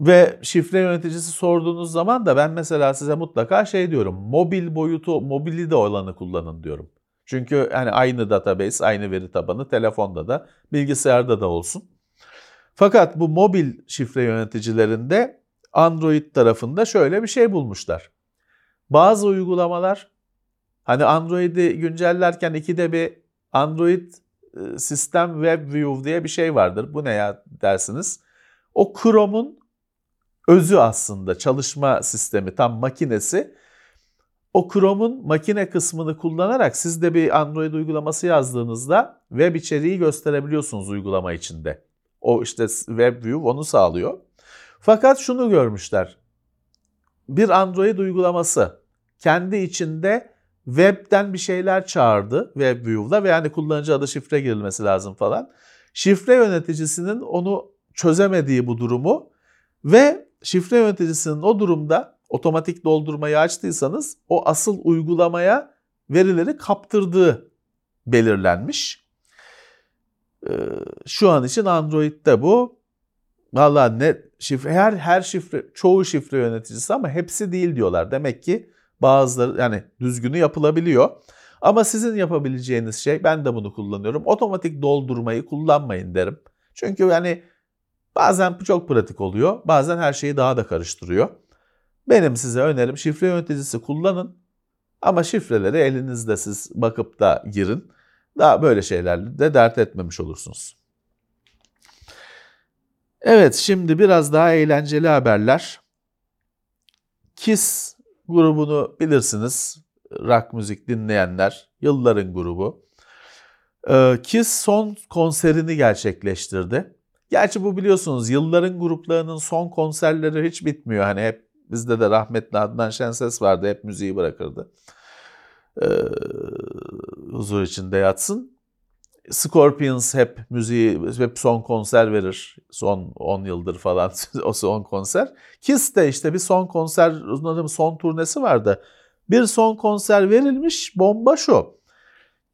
Ve şifre yöneticisi sorduğunuz zaman da ben mesela size mutlaka şey diyorum. Mobil boyutu, mobili de olanı kullanın diyorum. Çünkü hani aynı database, aynı veri tabanı telefonda da, bilgisayarda da olsun. Fakat bu mobil şifre yöneticilerinde Android tarafında şöyle bir şey bulmuşlar. Bazı uygulamalar hani Android'i güncellerken ikide bir Android e, System Web View diye bir şey vardır. Bu ne ya dersiniz. O Chrome'un özü aslında çalışma sistemi, tam makinesi. O Chrome'un makine kısmını kullanarak siz de bir Android uygulaması yazdığınızda web içeriği gösterebiliyorsunuz uygulama içinde. O işte WebView onu sağlıyor. Fakat şunu görmüşler. Bir Android uygulaması kendi içinde webden bir şeyler çağırdı WebView'da ve yani kullanıcı adı şifre girilmesi lazım falan. Şifre yöneticisinin onu çözemediği bu durumu ve şifre yöneticisinin o durumda otomatik doldurmayı açtıysanız o asıl uygulamaya verileri kaptırdığı belirlenmiş. Ee, şu an için Android'de bu. Valla ne şifre her her şifre çoğu şifre yöneticisi ama hepsi değil diyorlar. Demek ki bazıları yani düzgünü yapılabiliyor. Ama sizin yapabileceğiniz şey ben de bunu kullanıyorum. Otomatik doldurmayı kullanmayın derim. Çünkü yani Bazen bu çok pratik oluyor. Bazen her şeyi daha da karıştırıyor. Benim size önerim şifre yöneticisi kullanın. Ama şifreleri elinizde siz bakıp da girin. Daha böyle şeylerle de dert etmemiş olursunuz. Evet şimdi biraz daha eğlenceli haberler. Kiss grubunu bilirsiniz. Rock müzik dinleyenler. Yılların grubu. Ee, Kiss son konserini gerçekleştirdi. Gerçi bu biliyorsunuz yılların gruplarının son konserleri hiç bitmiyor. Hani hep bizde de rahmetli Adnan Şenses vardı. Hep müziği bırakırdı. Ee, huzur içinde yatsın. Scorpions hep müziği, hep son konser verir. Son 10 yıldır falan (laughs) o son konser. Kiss de işte bir son konser, uzun son turnesi vardı. Bir son konser verilmiş, bomba şu.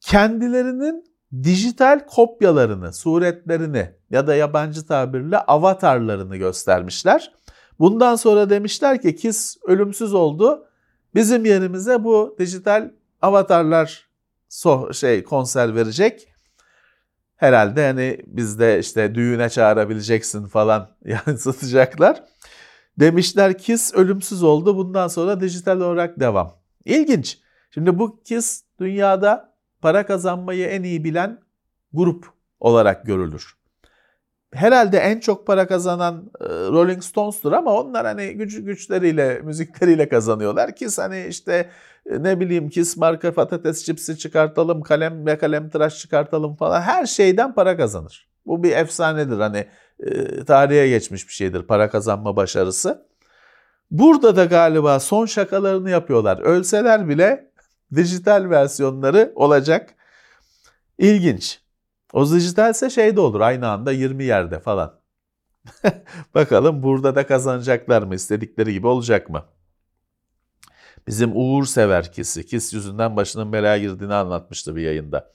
Kendilerinin dijital kopyalarını, suretlerini ya da yabancı tabirle avatarlarını göstermişler. Bundan sonra demişler ki Kiss ölümsüz oldu. Bizim yerimize bu dijital avatarlar so şey konser verecek. Herhalde hani bizde işte düğüne çağırabileceksin falan (laughs) yani satacaklar. Demişler Kiss ölümsüz oldu. Bundan sonra dijital olarak devam. İlginç. Şimdi bu Kiss dünyada para kazanmayı en iyi bilen grup olarak görülür. Herhalde en çok para kazanan e, Rolling Stones'tur ama onlar hani güç güçleriyle, müzikleriyle kazanıyorlar. Kiss hani işte e, ne bileyim Kiss marka patates çipsi çıkartalım, kalem ve kalem tıraş çıkartalım falan her şeyden para kazanır. Bu bir efsanedir hani e, tarihe geçmiş bir şeydir para kazanma başarısı. Burada da galiba son şakalarını yapıyorlar. Ölseler bile dijital versiyonları olacak. İlginç. O dijitalse şey de olur aynı anda 20 yerde falan. (laughs) Bakalım burada da kazanacaklar mı? istedikleri gibi olacak mı? Bizim Uğur sever Kiss'i. Kiss yüzünden başının belaya girdiğini anlatmıştı bir yayında.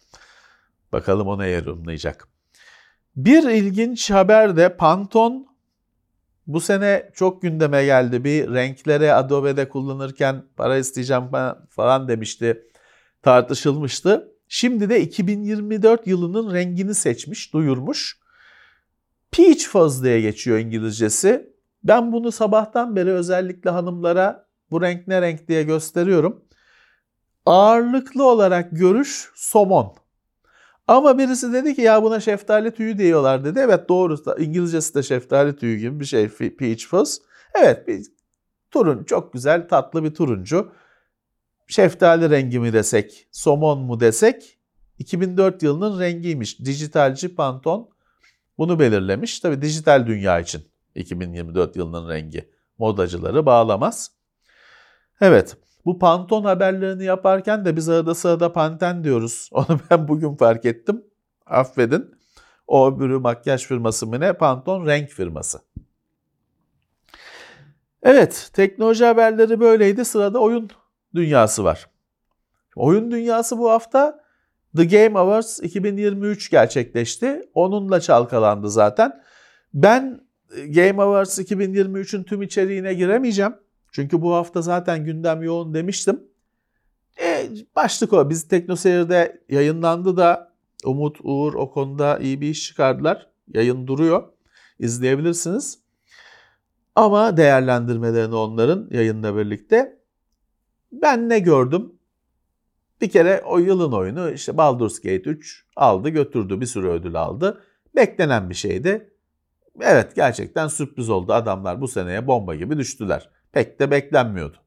Bakalım o ne yorumlayacak. Bir ilginç haber de Pantone bu sene çok gündeme geldi. Bir renklere Adobe'de kullanırken para isteyeceğim falan demişti. Tartışılmıştı. Şimdi de 2024 yılının rengini seçmiş, duyurmuş. Peach Fuzz diye geçiyor İngilizcesi. Ben bunu sabahtan beri özellikle hanımlara bu renk ne renk diye gösteriyorum. Ağırlıklı olarak görüş somon. Ama birisi dedi ki ya buna şeftali tüyü diyorlar dedi. Evet doğru İngilizcesi de şeftali tüyü gibi bir şey peach fuzz. Evet bir turun çok güzel tatlı bir turuncu. Şeftali rengi mi desek, somon mu desek 2004 yılının rengiymiş. Dijitalci Pantone bunu belirlemiş. Tabii dijital dünya için 2024 yılının rengi. Modacıları bağlamaz. Evet bu Panton haberlerini yaparken de biz arada sırada Panten diyoruz. (laughs) Onu ben bugün fark ettim. Affedin. O öbürü makyaj firması mı ne? Panton renk firması. Evet, teknoloji haberleri böyleydi. Sırada oyun dünyası var. Oyun dünyası bu hafta The Game Awards 2023 gerçekleşti. Onunla çalkalandı zaten. Ben Game Awards 2023'ün tüm içeriğine giremeyeceğim. Çünkü bu hafta zaten gündem yoğun demiştim. E, başlık o. Biz TeknoSeyir'de yayınlandı da Umut, Uğur o konuda iyi bir iş çıkardılar. Yayın duruyor. İzleyebilirsiniz. Ama değerlendirmelerini onların yayınla birlikte. Ben ne gördüm? Bir kere o yılın oyunu işte Baldur's Gate 3 aldı götürdü bir sürü ödül aldı. Beklenen bir şeydi. Evet gerçekten sürpriz oldu. Adamlar bu seneye bomba gibi düştüler pek de beklenmiyordu.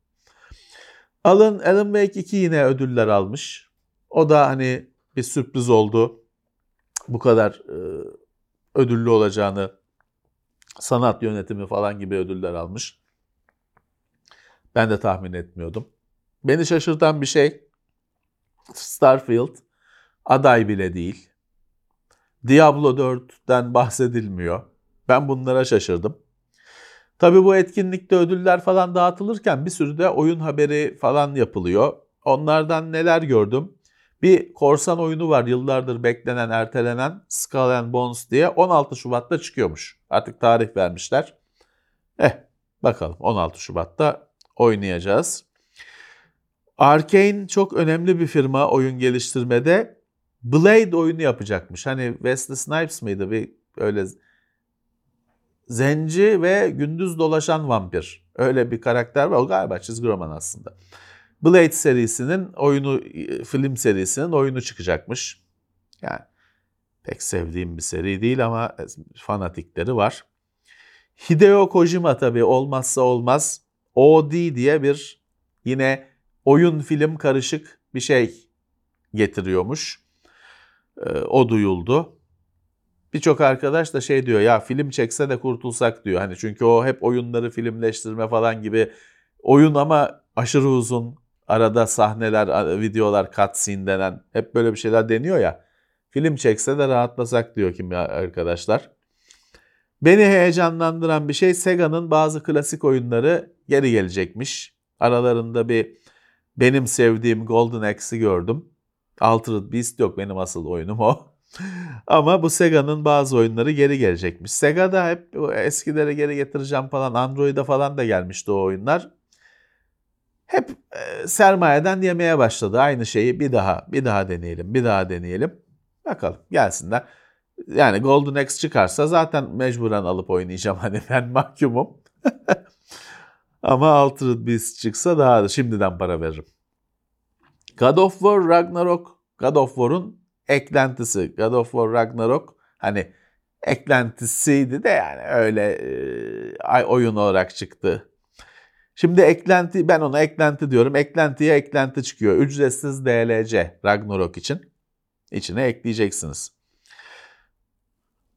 Alan, Alan Wake 2 yine ödüller almış. O da hani bir sürpriz oldu. Bu kadar e, ödüllü olacağını sanat yönetimi falan gibi ödüller almış. Ben de tahmin etmiyordum. Beni şaşırtan bir şey Starfield aday bile değil. Diablo 4'ten bahsedilmiyor. Ben bunlara şaşırdım. Tabii bu etkinlikte ödüller falan dağıtılırken bir sürü de oyun haberi falan yapılıyor. Onlardan neler gördüm? Bir korsan oyunu var yıllardır beklenen, ertelenen Skull and Bones diye 16 Şubat'ta çıkıyormuş. Artık tarih vermişler. Eh bakalım 16 Şubat'ta oynayacağız. Arkane çok önemli bir firma oyun geliştirmede. Blade oyunu yapacakmış. Hani Wesley Snipes mıydı bir öyle zenci ve gündüz dolaşan vampir. Öyle bir karakter var. O galiba çizgi roman aslında. Blade serisinin oyunu, film serisinin oyunu çıkacakmış. Yani pek sevdiğim bir seri değil ama fanatikleri var. Hideo Kojima tabii olmazsa olmaz. OD diye bir yine oyun film karışık bir şey getiriyormuş. Ee, o duyuldu. Birçok arkadaş da şey diyor ya film çekse de kurtulsak diyor. Hani çünkü o hep oyunları filmleştirme falan gibi oyun ama aşırı uzun arada sahneler, videolar, cutscene denen hep böyle bir şeyler deniyor ya. Film çekse de rahatlasak diyor kim arkadaşlar. Beni heyecanlandıran bir şey Sega'nın bazı klasik oyunları geri gelecekmiş. Aralarında bir benim sevdiğim Golden Axe'i gördüm. Altered Beast yok benim asıl oyunum o. (laughs) Ama bu Sega'nın bazı oyunları geri gelecekmiş. Sega'da hep eskileri geri getireceğim falan Android'e falan da gelmişti o oyunlar. Hep e, sermayeden yemeye başladı. Aynı şeyi bir daha, bir daha deneyelim, bir daha deneyelim. Bakalım gelsinler. Yani Golden Axe çıkarsa zaten mecburen alıp oynayacağım. (laughs) Hani ben mahkumum. (laughs) Ama Altered Beast çıksa daha da şimdiden para veririm. God of War Ragnarok, God of War'un eklentisi. God of War Ragnarok hani eklentisiydi de yani öyle e, oyun olarak çıktı. Şimdi eklenti ben ona eklenti diyorum. Eklentiye eklenti çıkıyor. Ücretsiz DLC Ragnarok için. içine ekleyeceksiniz.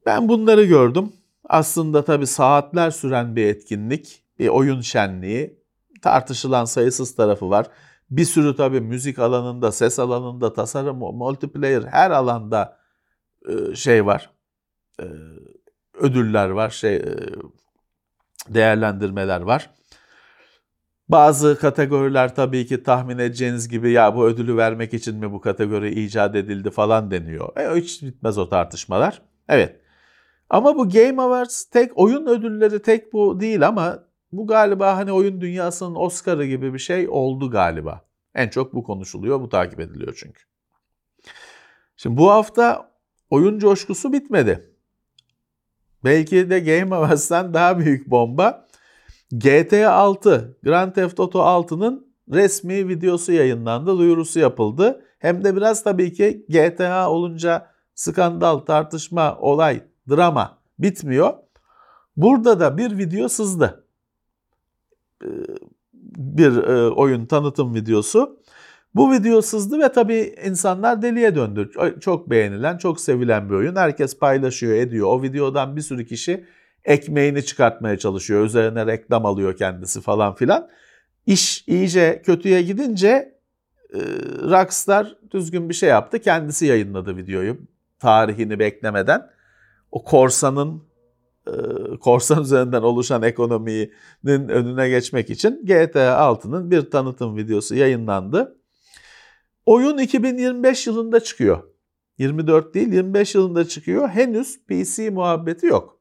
Ben bunları gördüm. Aslında tabii saatler süren bir etkinlik, bir oyun şenliği. Tartışılan sayısız tarafı var. Bir sürü tabii müzik alanında, ses alanında, tasarım, multiplayer her alanda e, şey var. E, ödüller var, şey e, değerlendirmeler var. Bazı kategoriler tabii ki tahmin edeceğiniz gibi ya bu ödülü vermek için mi bu kategori icat edildi falan deniyor. E, hiç bitmez o tartışmalar. Evet. Ama bu Game Awards tek oyun ödülleri tek bu değil ama bu galiba hani oyun dünyasının Oscar'ı gibi bir şey oldu galiba. En çok bu konuşuluyor, bu takip ediliyor çünkü. Şimdi bu hafta oyun coşkusu bitmedi. Belki de Game Awards'tan daha büyük bomba GTA 6, Grand Theft Auto 6'nın resmi videosu yayınlandı, duyurusu yapıldı. Hem de biraz tabii ki GTA olunca skandal, tartışma, olay, drama bitmiyor. Burada da bir video sızdı. Ee, bir e, oyun tanıtım videosu. Bu video sızdı ve tabii insanlar deliye döndü. Çok beğenilen, çok sevilen bir oyun. Herkes paylaşıyor, ediyor. O videodan bir sürü kişi ekmeğini çıkartmaya çalışıyor. Üzerine reklam alıyor kendisi falan filan. İş iyice kötüye gidince e, Rockstar düzgün bir şey yaptı. Kendisi yayınladı videoyu tarihini beklemeden. O korsanın e, korsan üzerinden oluşan ekonominin önüne geçmek için GTA 6'nın bir tanıtım videosu yayınlandı. Oyun 2025 yılında çıkıyor. 24 değil 25 yılında çıkıyor. Henüz PC muhabbeti yok.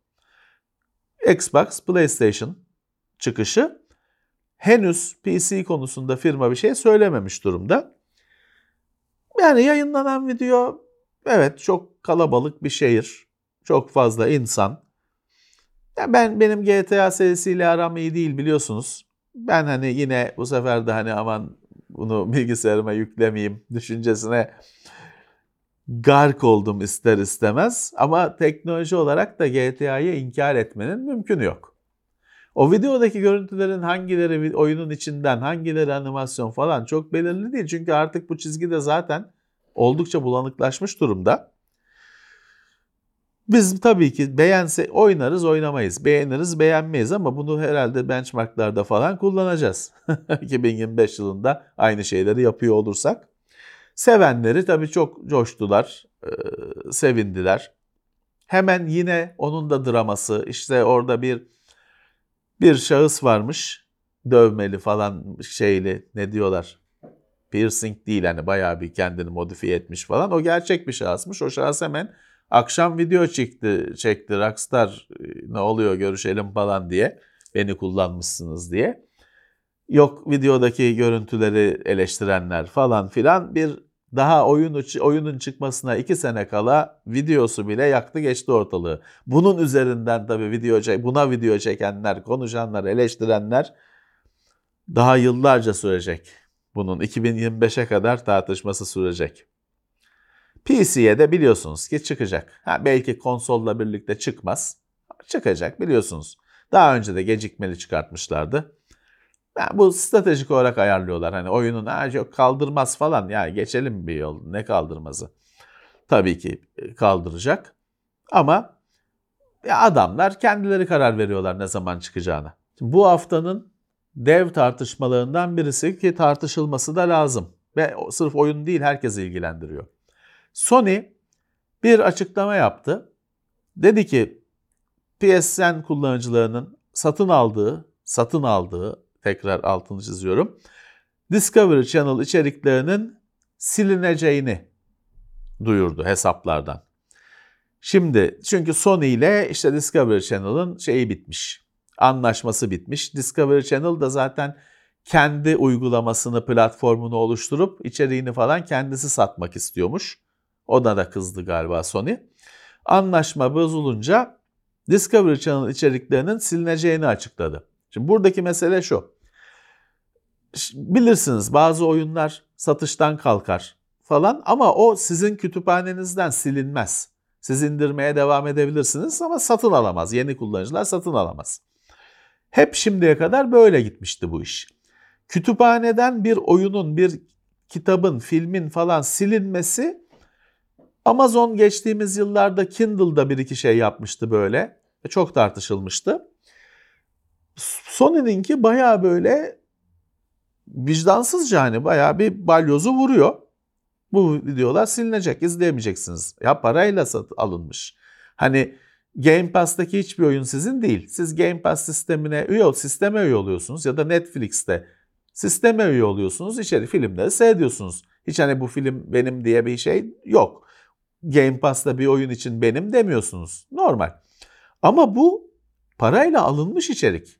Xbox, PlayStation çıkışı henüz PC konusunda firma bir şey söylememiş durumda. Yani yayınlanan video evet çok kalabalık bir şehir. Çok fazla insan. Ya ben benim GTA serisiyle aram iyi değil biliyorsunuz. Ben hani yine bu sefer de hani aman bunu bilgisayarıma yüklemeyeyim düşüncesine gark oldum ister istemez. Ama teknoloji olarak da GTA'yı inkar etmenin mümkünü yok. O videodaki görüntülerin hangileri oyunun içinden, hangileri animasyon falan çok belirli değil. Çünkü artık bu çizgi de zaten oldukça bulanıklaşmış durumda. Biz tabii ki beğense oynarız oynamayız. Beğeniriz beğenmeyiz ama bunu herhalde benchmarklarda falan kullanacağız. (laughs) 2025 yılında aynı şeyleri yapıyor olursak. Sevenleri tabii çok coştular, e, sevindiler. Hemen yine onun da draması işte orada bir bir şahıs varmış dövmeli falan şeyli ne diyorlar piercing değil hani bayağı bir kendini modifiye etmiş falan o gerçek bir şahısmış o şahıs hemen akşam video çekti çekti Rockstar ne oluyor görüşelim falan diye beni kullanmışsınız diye yok videodaki görüntüleri eleştirenler falan filan bir daha oyun, oyunun çıkmasına iki sene kala videosu bile yaktı geçti ortalığı. Bunun üzerinden tabii video buna video çekenler, konuşanlar, eleştirenler daha yıllarca sürecek. Bunun 2025'e kadar tartışması sürecek. PC'ye de biliyorsunuz ki çıkacak. Ha, belki konsolla birlikte çıkmaz. Çıkacak biliyorsunuz. Daha önce de gecikmeli çıkartmışlardı. Yani bu stratejik olarak ayarlıyorlar. Hani oyunun yok kaldırmaz falan. Ya geçelim bir yol. Ne kaldırmazı? Tabii ki e, kaldıracak. Ama ya adamlar kendileri karar veriyorlar ne zaman çıkacağını. Şimdi bu haftanın dev tartışmalarından birisi ki tartışılması da lazım. Ve sırf oyun değil herkesi ilgilendiriyor. Sony bir açıklama yaptı. Dedi ki PSN kullanıcılarının satın aldığı, satın aldığı tekrar altını çiziyorum. Discovery Channel içeriklerinin silineceğini duyurdu hesaplardan. Şimdi çünkü Sony ile işte Discovery Channel'ın şeyi bitmiş. Anlaşması bitmiş. Discovery Channel da zaten kendi uygulamasını, platformunu oluşturup içeriğini falan kendisi satmak istiyormuş. Ona da kızdı galiba Sony. Anlaşma bozulunca Discovery Channel içeriklerinin silineceğini açıkladı. Şimdi buradaki mesele şu. Bilirsiniz bazı oyunlar satıştan kalkar falan ama o sizin kütüphanenizden silinmez. Siz indirmeye devam edebilirsiniz ama satın alamaz. Yeni kullanıcılar satın alamaz. Hep şimdiye kadar böyle gitmişti bu iş. Kütüphaneden bir oyunun, bir kitabın, filmin falan silinmesi Amazon geçtiğimiz yıllarda Kindle'da bir iki şey yapmıştı böyle. Çok tartışılmıştı. Sony'ninki baya böyle vicdansızca hani baya bir balyozu vuruyor. Bu videolar silinecek, izleyemeyeceksiniz. Ya parayla alınmış. Hani Game Pass'taki hiçbir oyun sizin değil. Siz Game Pass sistemine üye, sisteme üye oluyorsunuz ya da Netflix'te sisteme üye oluyorsunuz. İçeri filmleri seyrediyorsunuz. Hiç hani bu film benim diye bir şey yok. Game Pass'ta bir oyun için benim demiyorsunuz. Normal. Ama bu parayla alınmış içerik.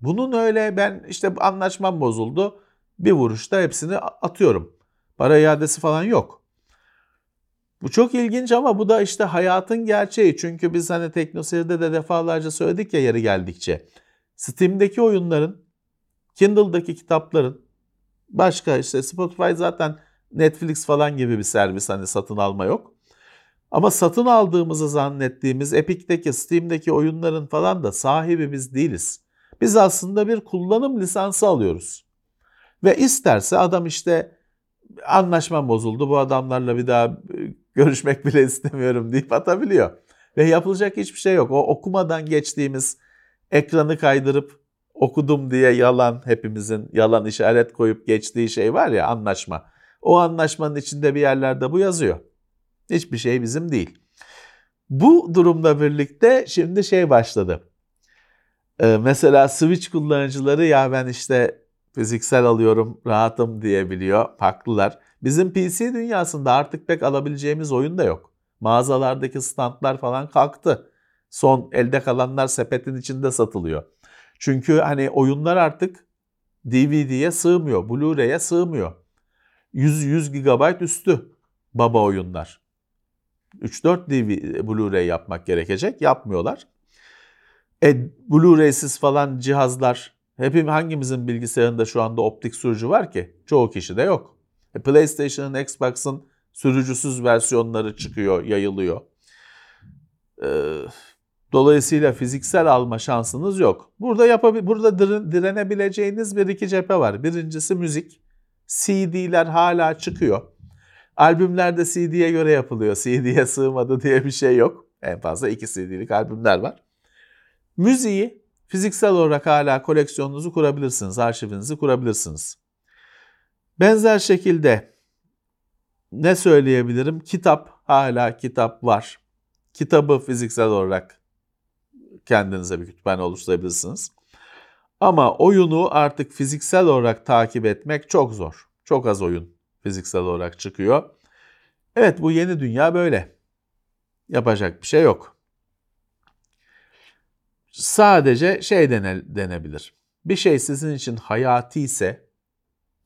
Bunun öyle ben işte anlaşmam bozuldu. Bir vuruşta hepsini atıyorum. Para iadesi falan yok. Bu çok ilginç ama bu da işte hayatın gerçeği. Çünkü biz hani TeknoSeyir'de de defalarca söyledik ya yeri geldikçe. Steam'deki oyunların, Kindle'daki kitapların, başka işte Spotify zaten Netflix falan gibi bir servis hani satın alma yok. Ama satın aldığımızı zannettiğimiz Epic'teki, Steam'deki oyunların falan da sahibi biz değiliz. Biz aslında bir kullanım lisansı alıyoruz. Ve isterse adam işte anlaşmam bozuldu bu adamlarla bir daha e, görüşmek bile istemiyorum deyip atabiliyor. Ve yapılacak hiçbir şey yok. O okumadan geçtiğimiz ekranı kaydırıp okudum diye yalan hepimizin yalan işaret koyup geçtiği şey var ya anlaşma. O anlaşmanın içinde bir yerlerde bu yazıyor. Hiçbir şey bizim değil. Bu durumla birlikte şimdi şey başladı. Ee, mesela Switch kullanıcıları ya ben işte fiziksel alıyorum rahatım diyebiliyor. Haklılar. Bizim PC dünyasında artık pek alabileceğimiz oyun da yok. Mağazalardaki standlar falan kalktı. Son elde kalanlar sepetin içinde satılıyor. Çünkü hani oyunlar artık DVD'ye sığmıyor, Blu-ray'e sığmıyor. 100 100 GB üstü baba oyunlar. 3-4 DVD Blu-ray yapmak gerekecek. Yapmıyorlar. E, Blu-ray'siz falan cihazlar hepim hangimizin bilgisayarında şu anda optik sürücü var ki? Çoğu kişi de yok. E, PlayStation'ın, Xbox'ın sürücüsüz versiyonları çıkıyor, yayılıyor. E, dolayısıyla fiziksel alma şansınız yok. Burada yapabil burada direnebileceğiniz bir iki cephe var. Birincisi müzik. CD'ler hala çıkıyor. Albümler de CD'ye göre yapılıyor. CD'ye sığmadı diye bir şey yok. En fazla iki CD'lik albümler var. Müziği fiziksel olarak hala koleksiyonunuzu kurabilirsiniz, arşivinizi kurabilirsiniz. Benzer şekilde ne söyleyebilirim? Kitap, hala kitap var. Kitabı fiziksel olarak kendinize bir kütüphane oluşturabilirsiniz. Ama oyunu artık fiziksel olarak takip etmek çok zor. Çok az oyun fiziksel olarak çıkıyor. Evet bu yeni dünya böyle. Yapacak bir şey yok. Sadece şey dene, denebilir. Bir şey sizin için hayati ise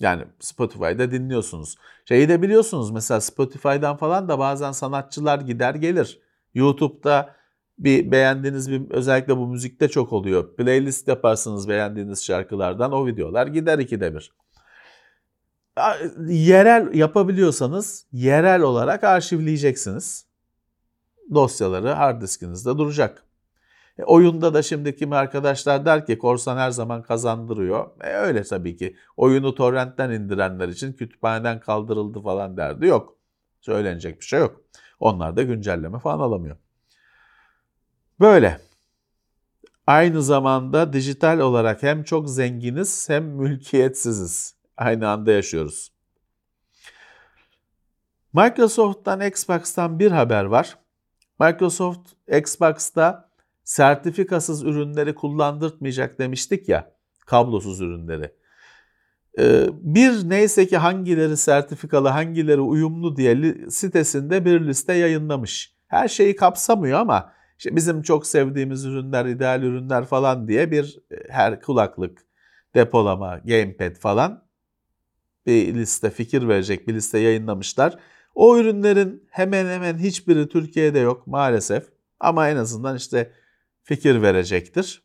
yani Spotify'da dinliyorsunuz. Şeyi de biliyorsunuz mesela Spotify'dan falan da bazen sanatçılar gider gelir. YouTube'da bir beğendiğiniz bir özellikle bu müzikte çok oluyor. Playlist yaparsınız beğendiğiniz şarkılardan o videolar gider ikide bir. Yerel yapabiliyorsanız yerel olarak arşivleyeceksiniz. Dosyaları hard diskinizde duracak. E, oyunda da şimdi kimi arkadaşlar der ki korsan her zaman kazandırıyor. E, öyle tabii ki. Oyunu torrentten indirenler için kütüphaneden kaldırıldı falan derdi yok. Söylenecek bir şey yok. Onlar da güncelleme falan alamıyor. Böyle. Aynı zamanda dijital olarak hem çok zenginiz hem mülkiyetsiziz. Aynı anda yaşıyoruz. Microsoft'tan Xbox'tan bir haber var. Microsoft Xbox'ta sertifikasız ürünleri kullandırtmayacak demiştik ya, kablosuz ürünleri. Ee, bir neyse ki hangileri sertifikalı, hangileri uyumlu diye sitesinde bir liste yayınlamış. Her şeyi kapsamıyor ama işte bizim çok sevdiğimiz ürünler, ideal ürünler falan diye bir e, her kulaklık, depolama, gamepad falan bir liste, fikir verecek bir liste yayınlamışlar. O ürünlerin hemen hemen hiçbiri Türkiye'de yok maalesef. Ama en azından işte fikir verecektir.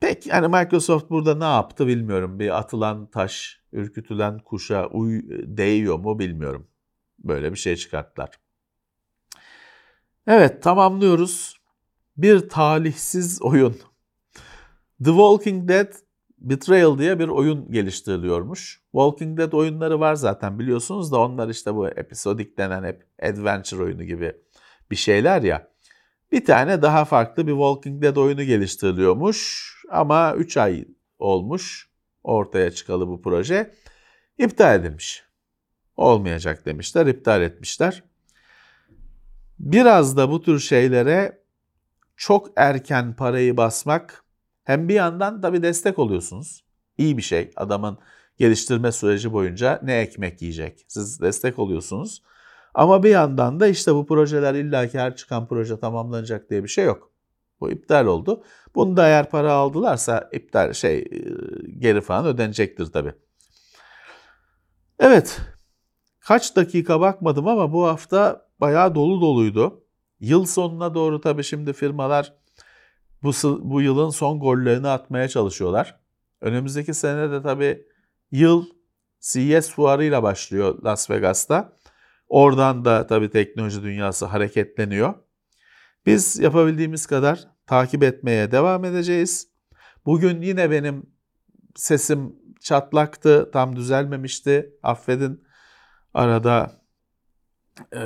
Pek yani Microsoft burada ne yaptı bilmiyorum. Bir atılan taş, ürkütülen kuşa uy değiyor mu bilmiyorum. Böyle bir şey çıkarttılar. Evet tamamlıyoruz. Bir talihsiz oyun. The Walking Dead Betrayal diye bir oyun geliştiriliyormuş. Walking Dead oyunları var zaten biliyorsunuz da onlar işte bu episodik denen hep adventure oyunu gibi bir şeyler ya. Bir tane daha farklı bir Walking Dead oyunu geliştiriliyormuş ama 3 ay olmuş ortaya çıkalı bu proje. İptal edilmiş. Olmayacak demişler, iptal etmişler. Biraz da bu tür şeylere çok erken parayı basmak hem bir yandan tabii destek oluyorsunuz. İyi bir şey. Adamın geliştirme süreci boyunca ne ekmek yiyecek. Siz destek oluyorsunuz. Ama bir yandan da işte bu projeler illaki her çıkan proje tamamlanacak diye bir şey yok. Bu iptal oldu. Bunu da eğer para aldılarsa iptal şey e, geri falan ödenecektir tabii. Evet. Kaç dakika bakmadım ama bu hafta bayağı dolu doluydu. Yıl sonuna doğru tabii şimdi firmalar bu, bu yılın son gollerini atmaya çalışıyorlar. Önümüzdeki sene de tabii yıl CES fuarıyla başlıyor Las Vegas'ta. Oradan da tabii teknoloji dünyası hareketleniyor. Biz yapabildiğimiz kadar takip etmeye devam edeceğiz. Bugün yine benim sesim çatlaktı, tam düzelmemişti. Affedin arada e,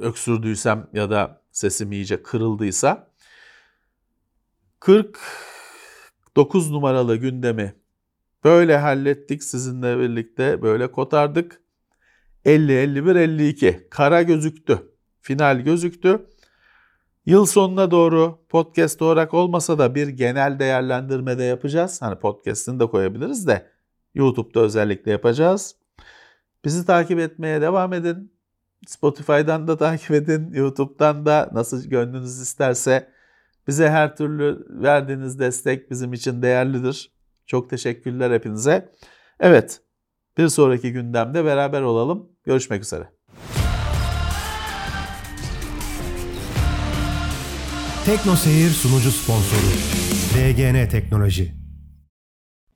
öksürdüysem ya da sesim iyice kırıldıysa. 49 numaralı gündemi böyle hallettik sizinle birlikte böyle kotardık. 50 51 52 kara gözüktü. Final gözüktü. Yıl sonuna doğru podcast olarak olmasa da bir genel değerlendirme de yapacağız. Hani podcast'ını da koyabiliriz de YouTube'da özellikle yapacağız. Bizi takip etmeye devam edin. Spotify'dan da takip edin. YouTube'dan da nasıl gönlünüz isterse bize her türlü verdiğiniz destek bizim için değerlidir. Çok teşekkürler hepinize. Evet, bir sonraki gündemde beraber olalım. Görüşmek üzere. Tekno Seyir sunucu sponsoru DGN Teknoloji.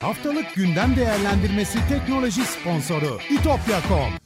Haftalık gündem değerlendirmesi teknoloji sponsoru itopya.com.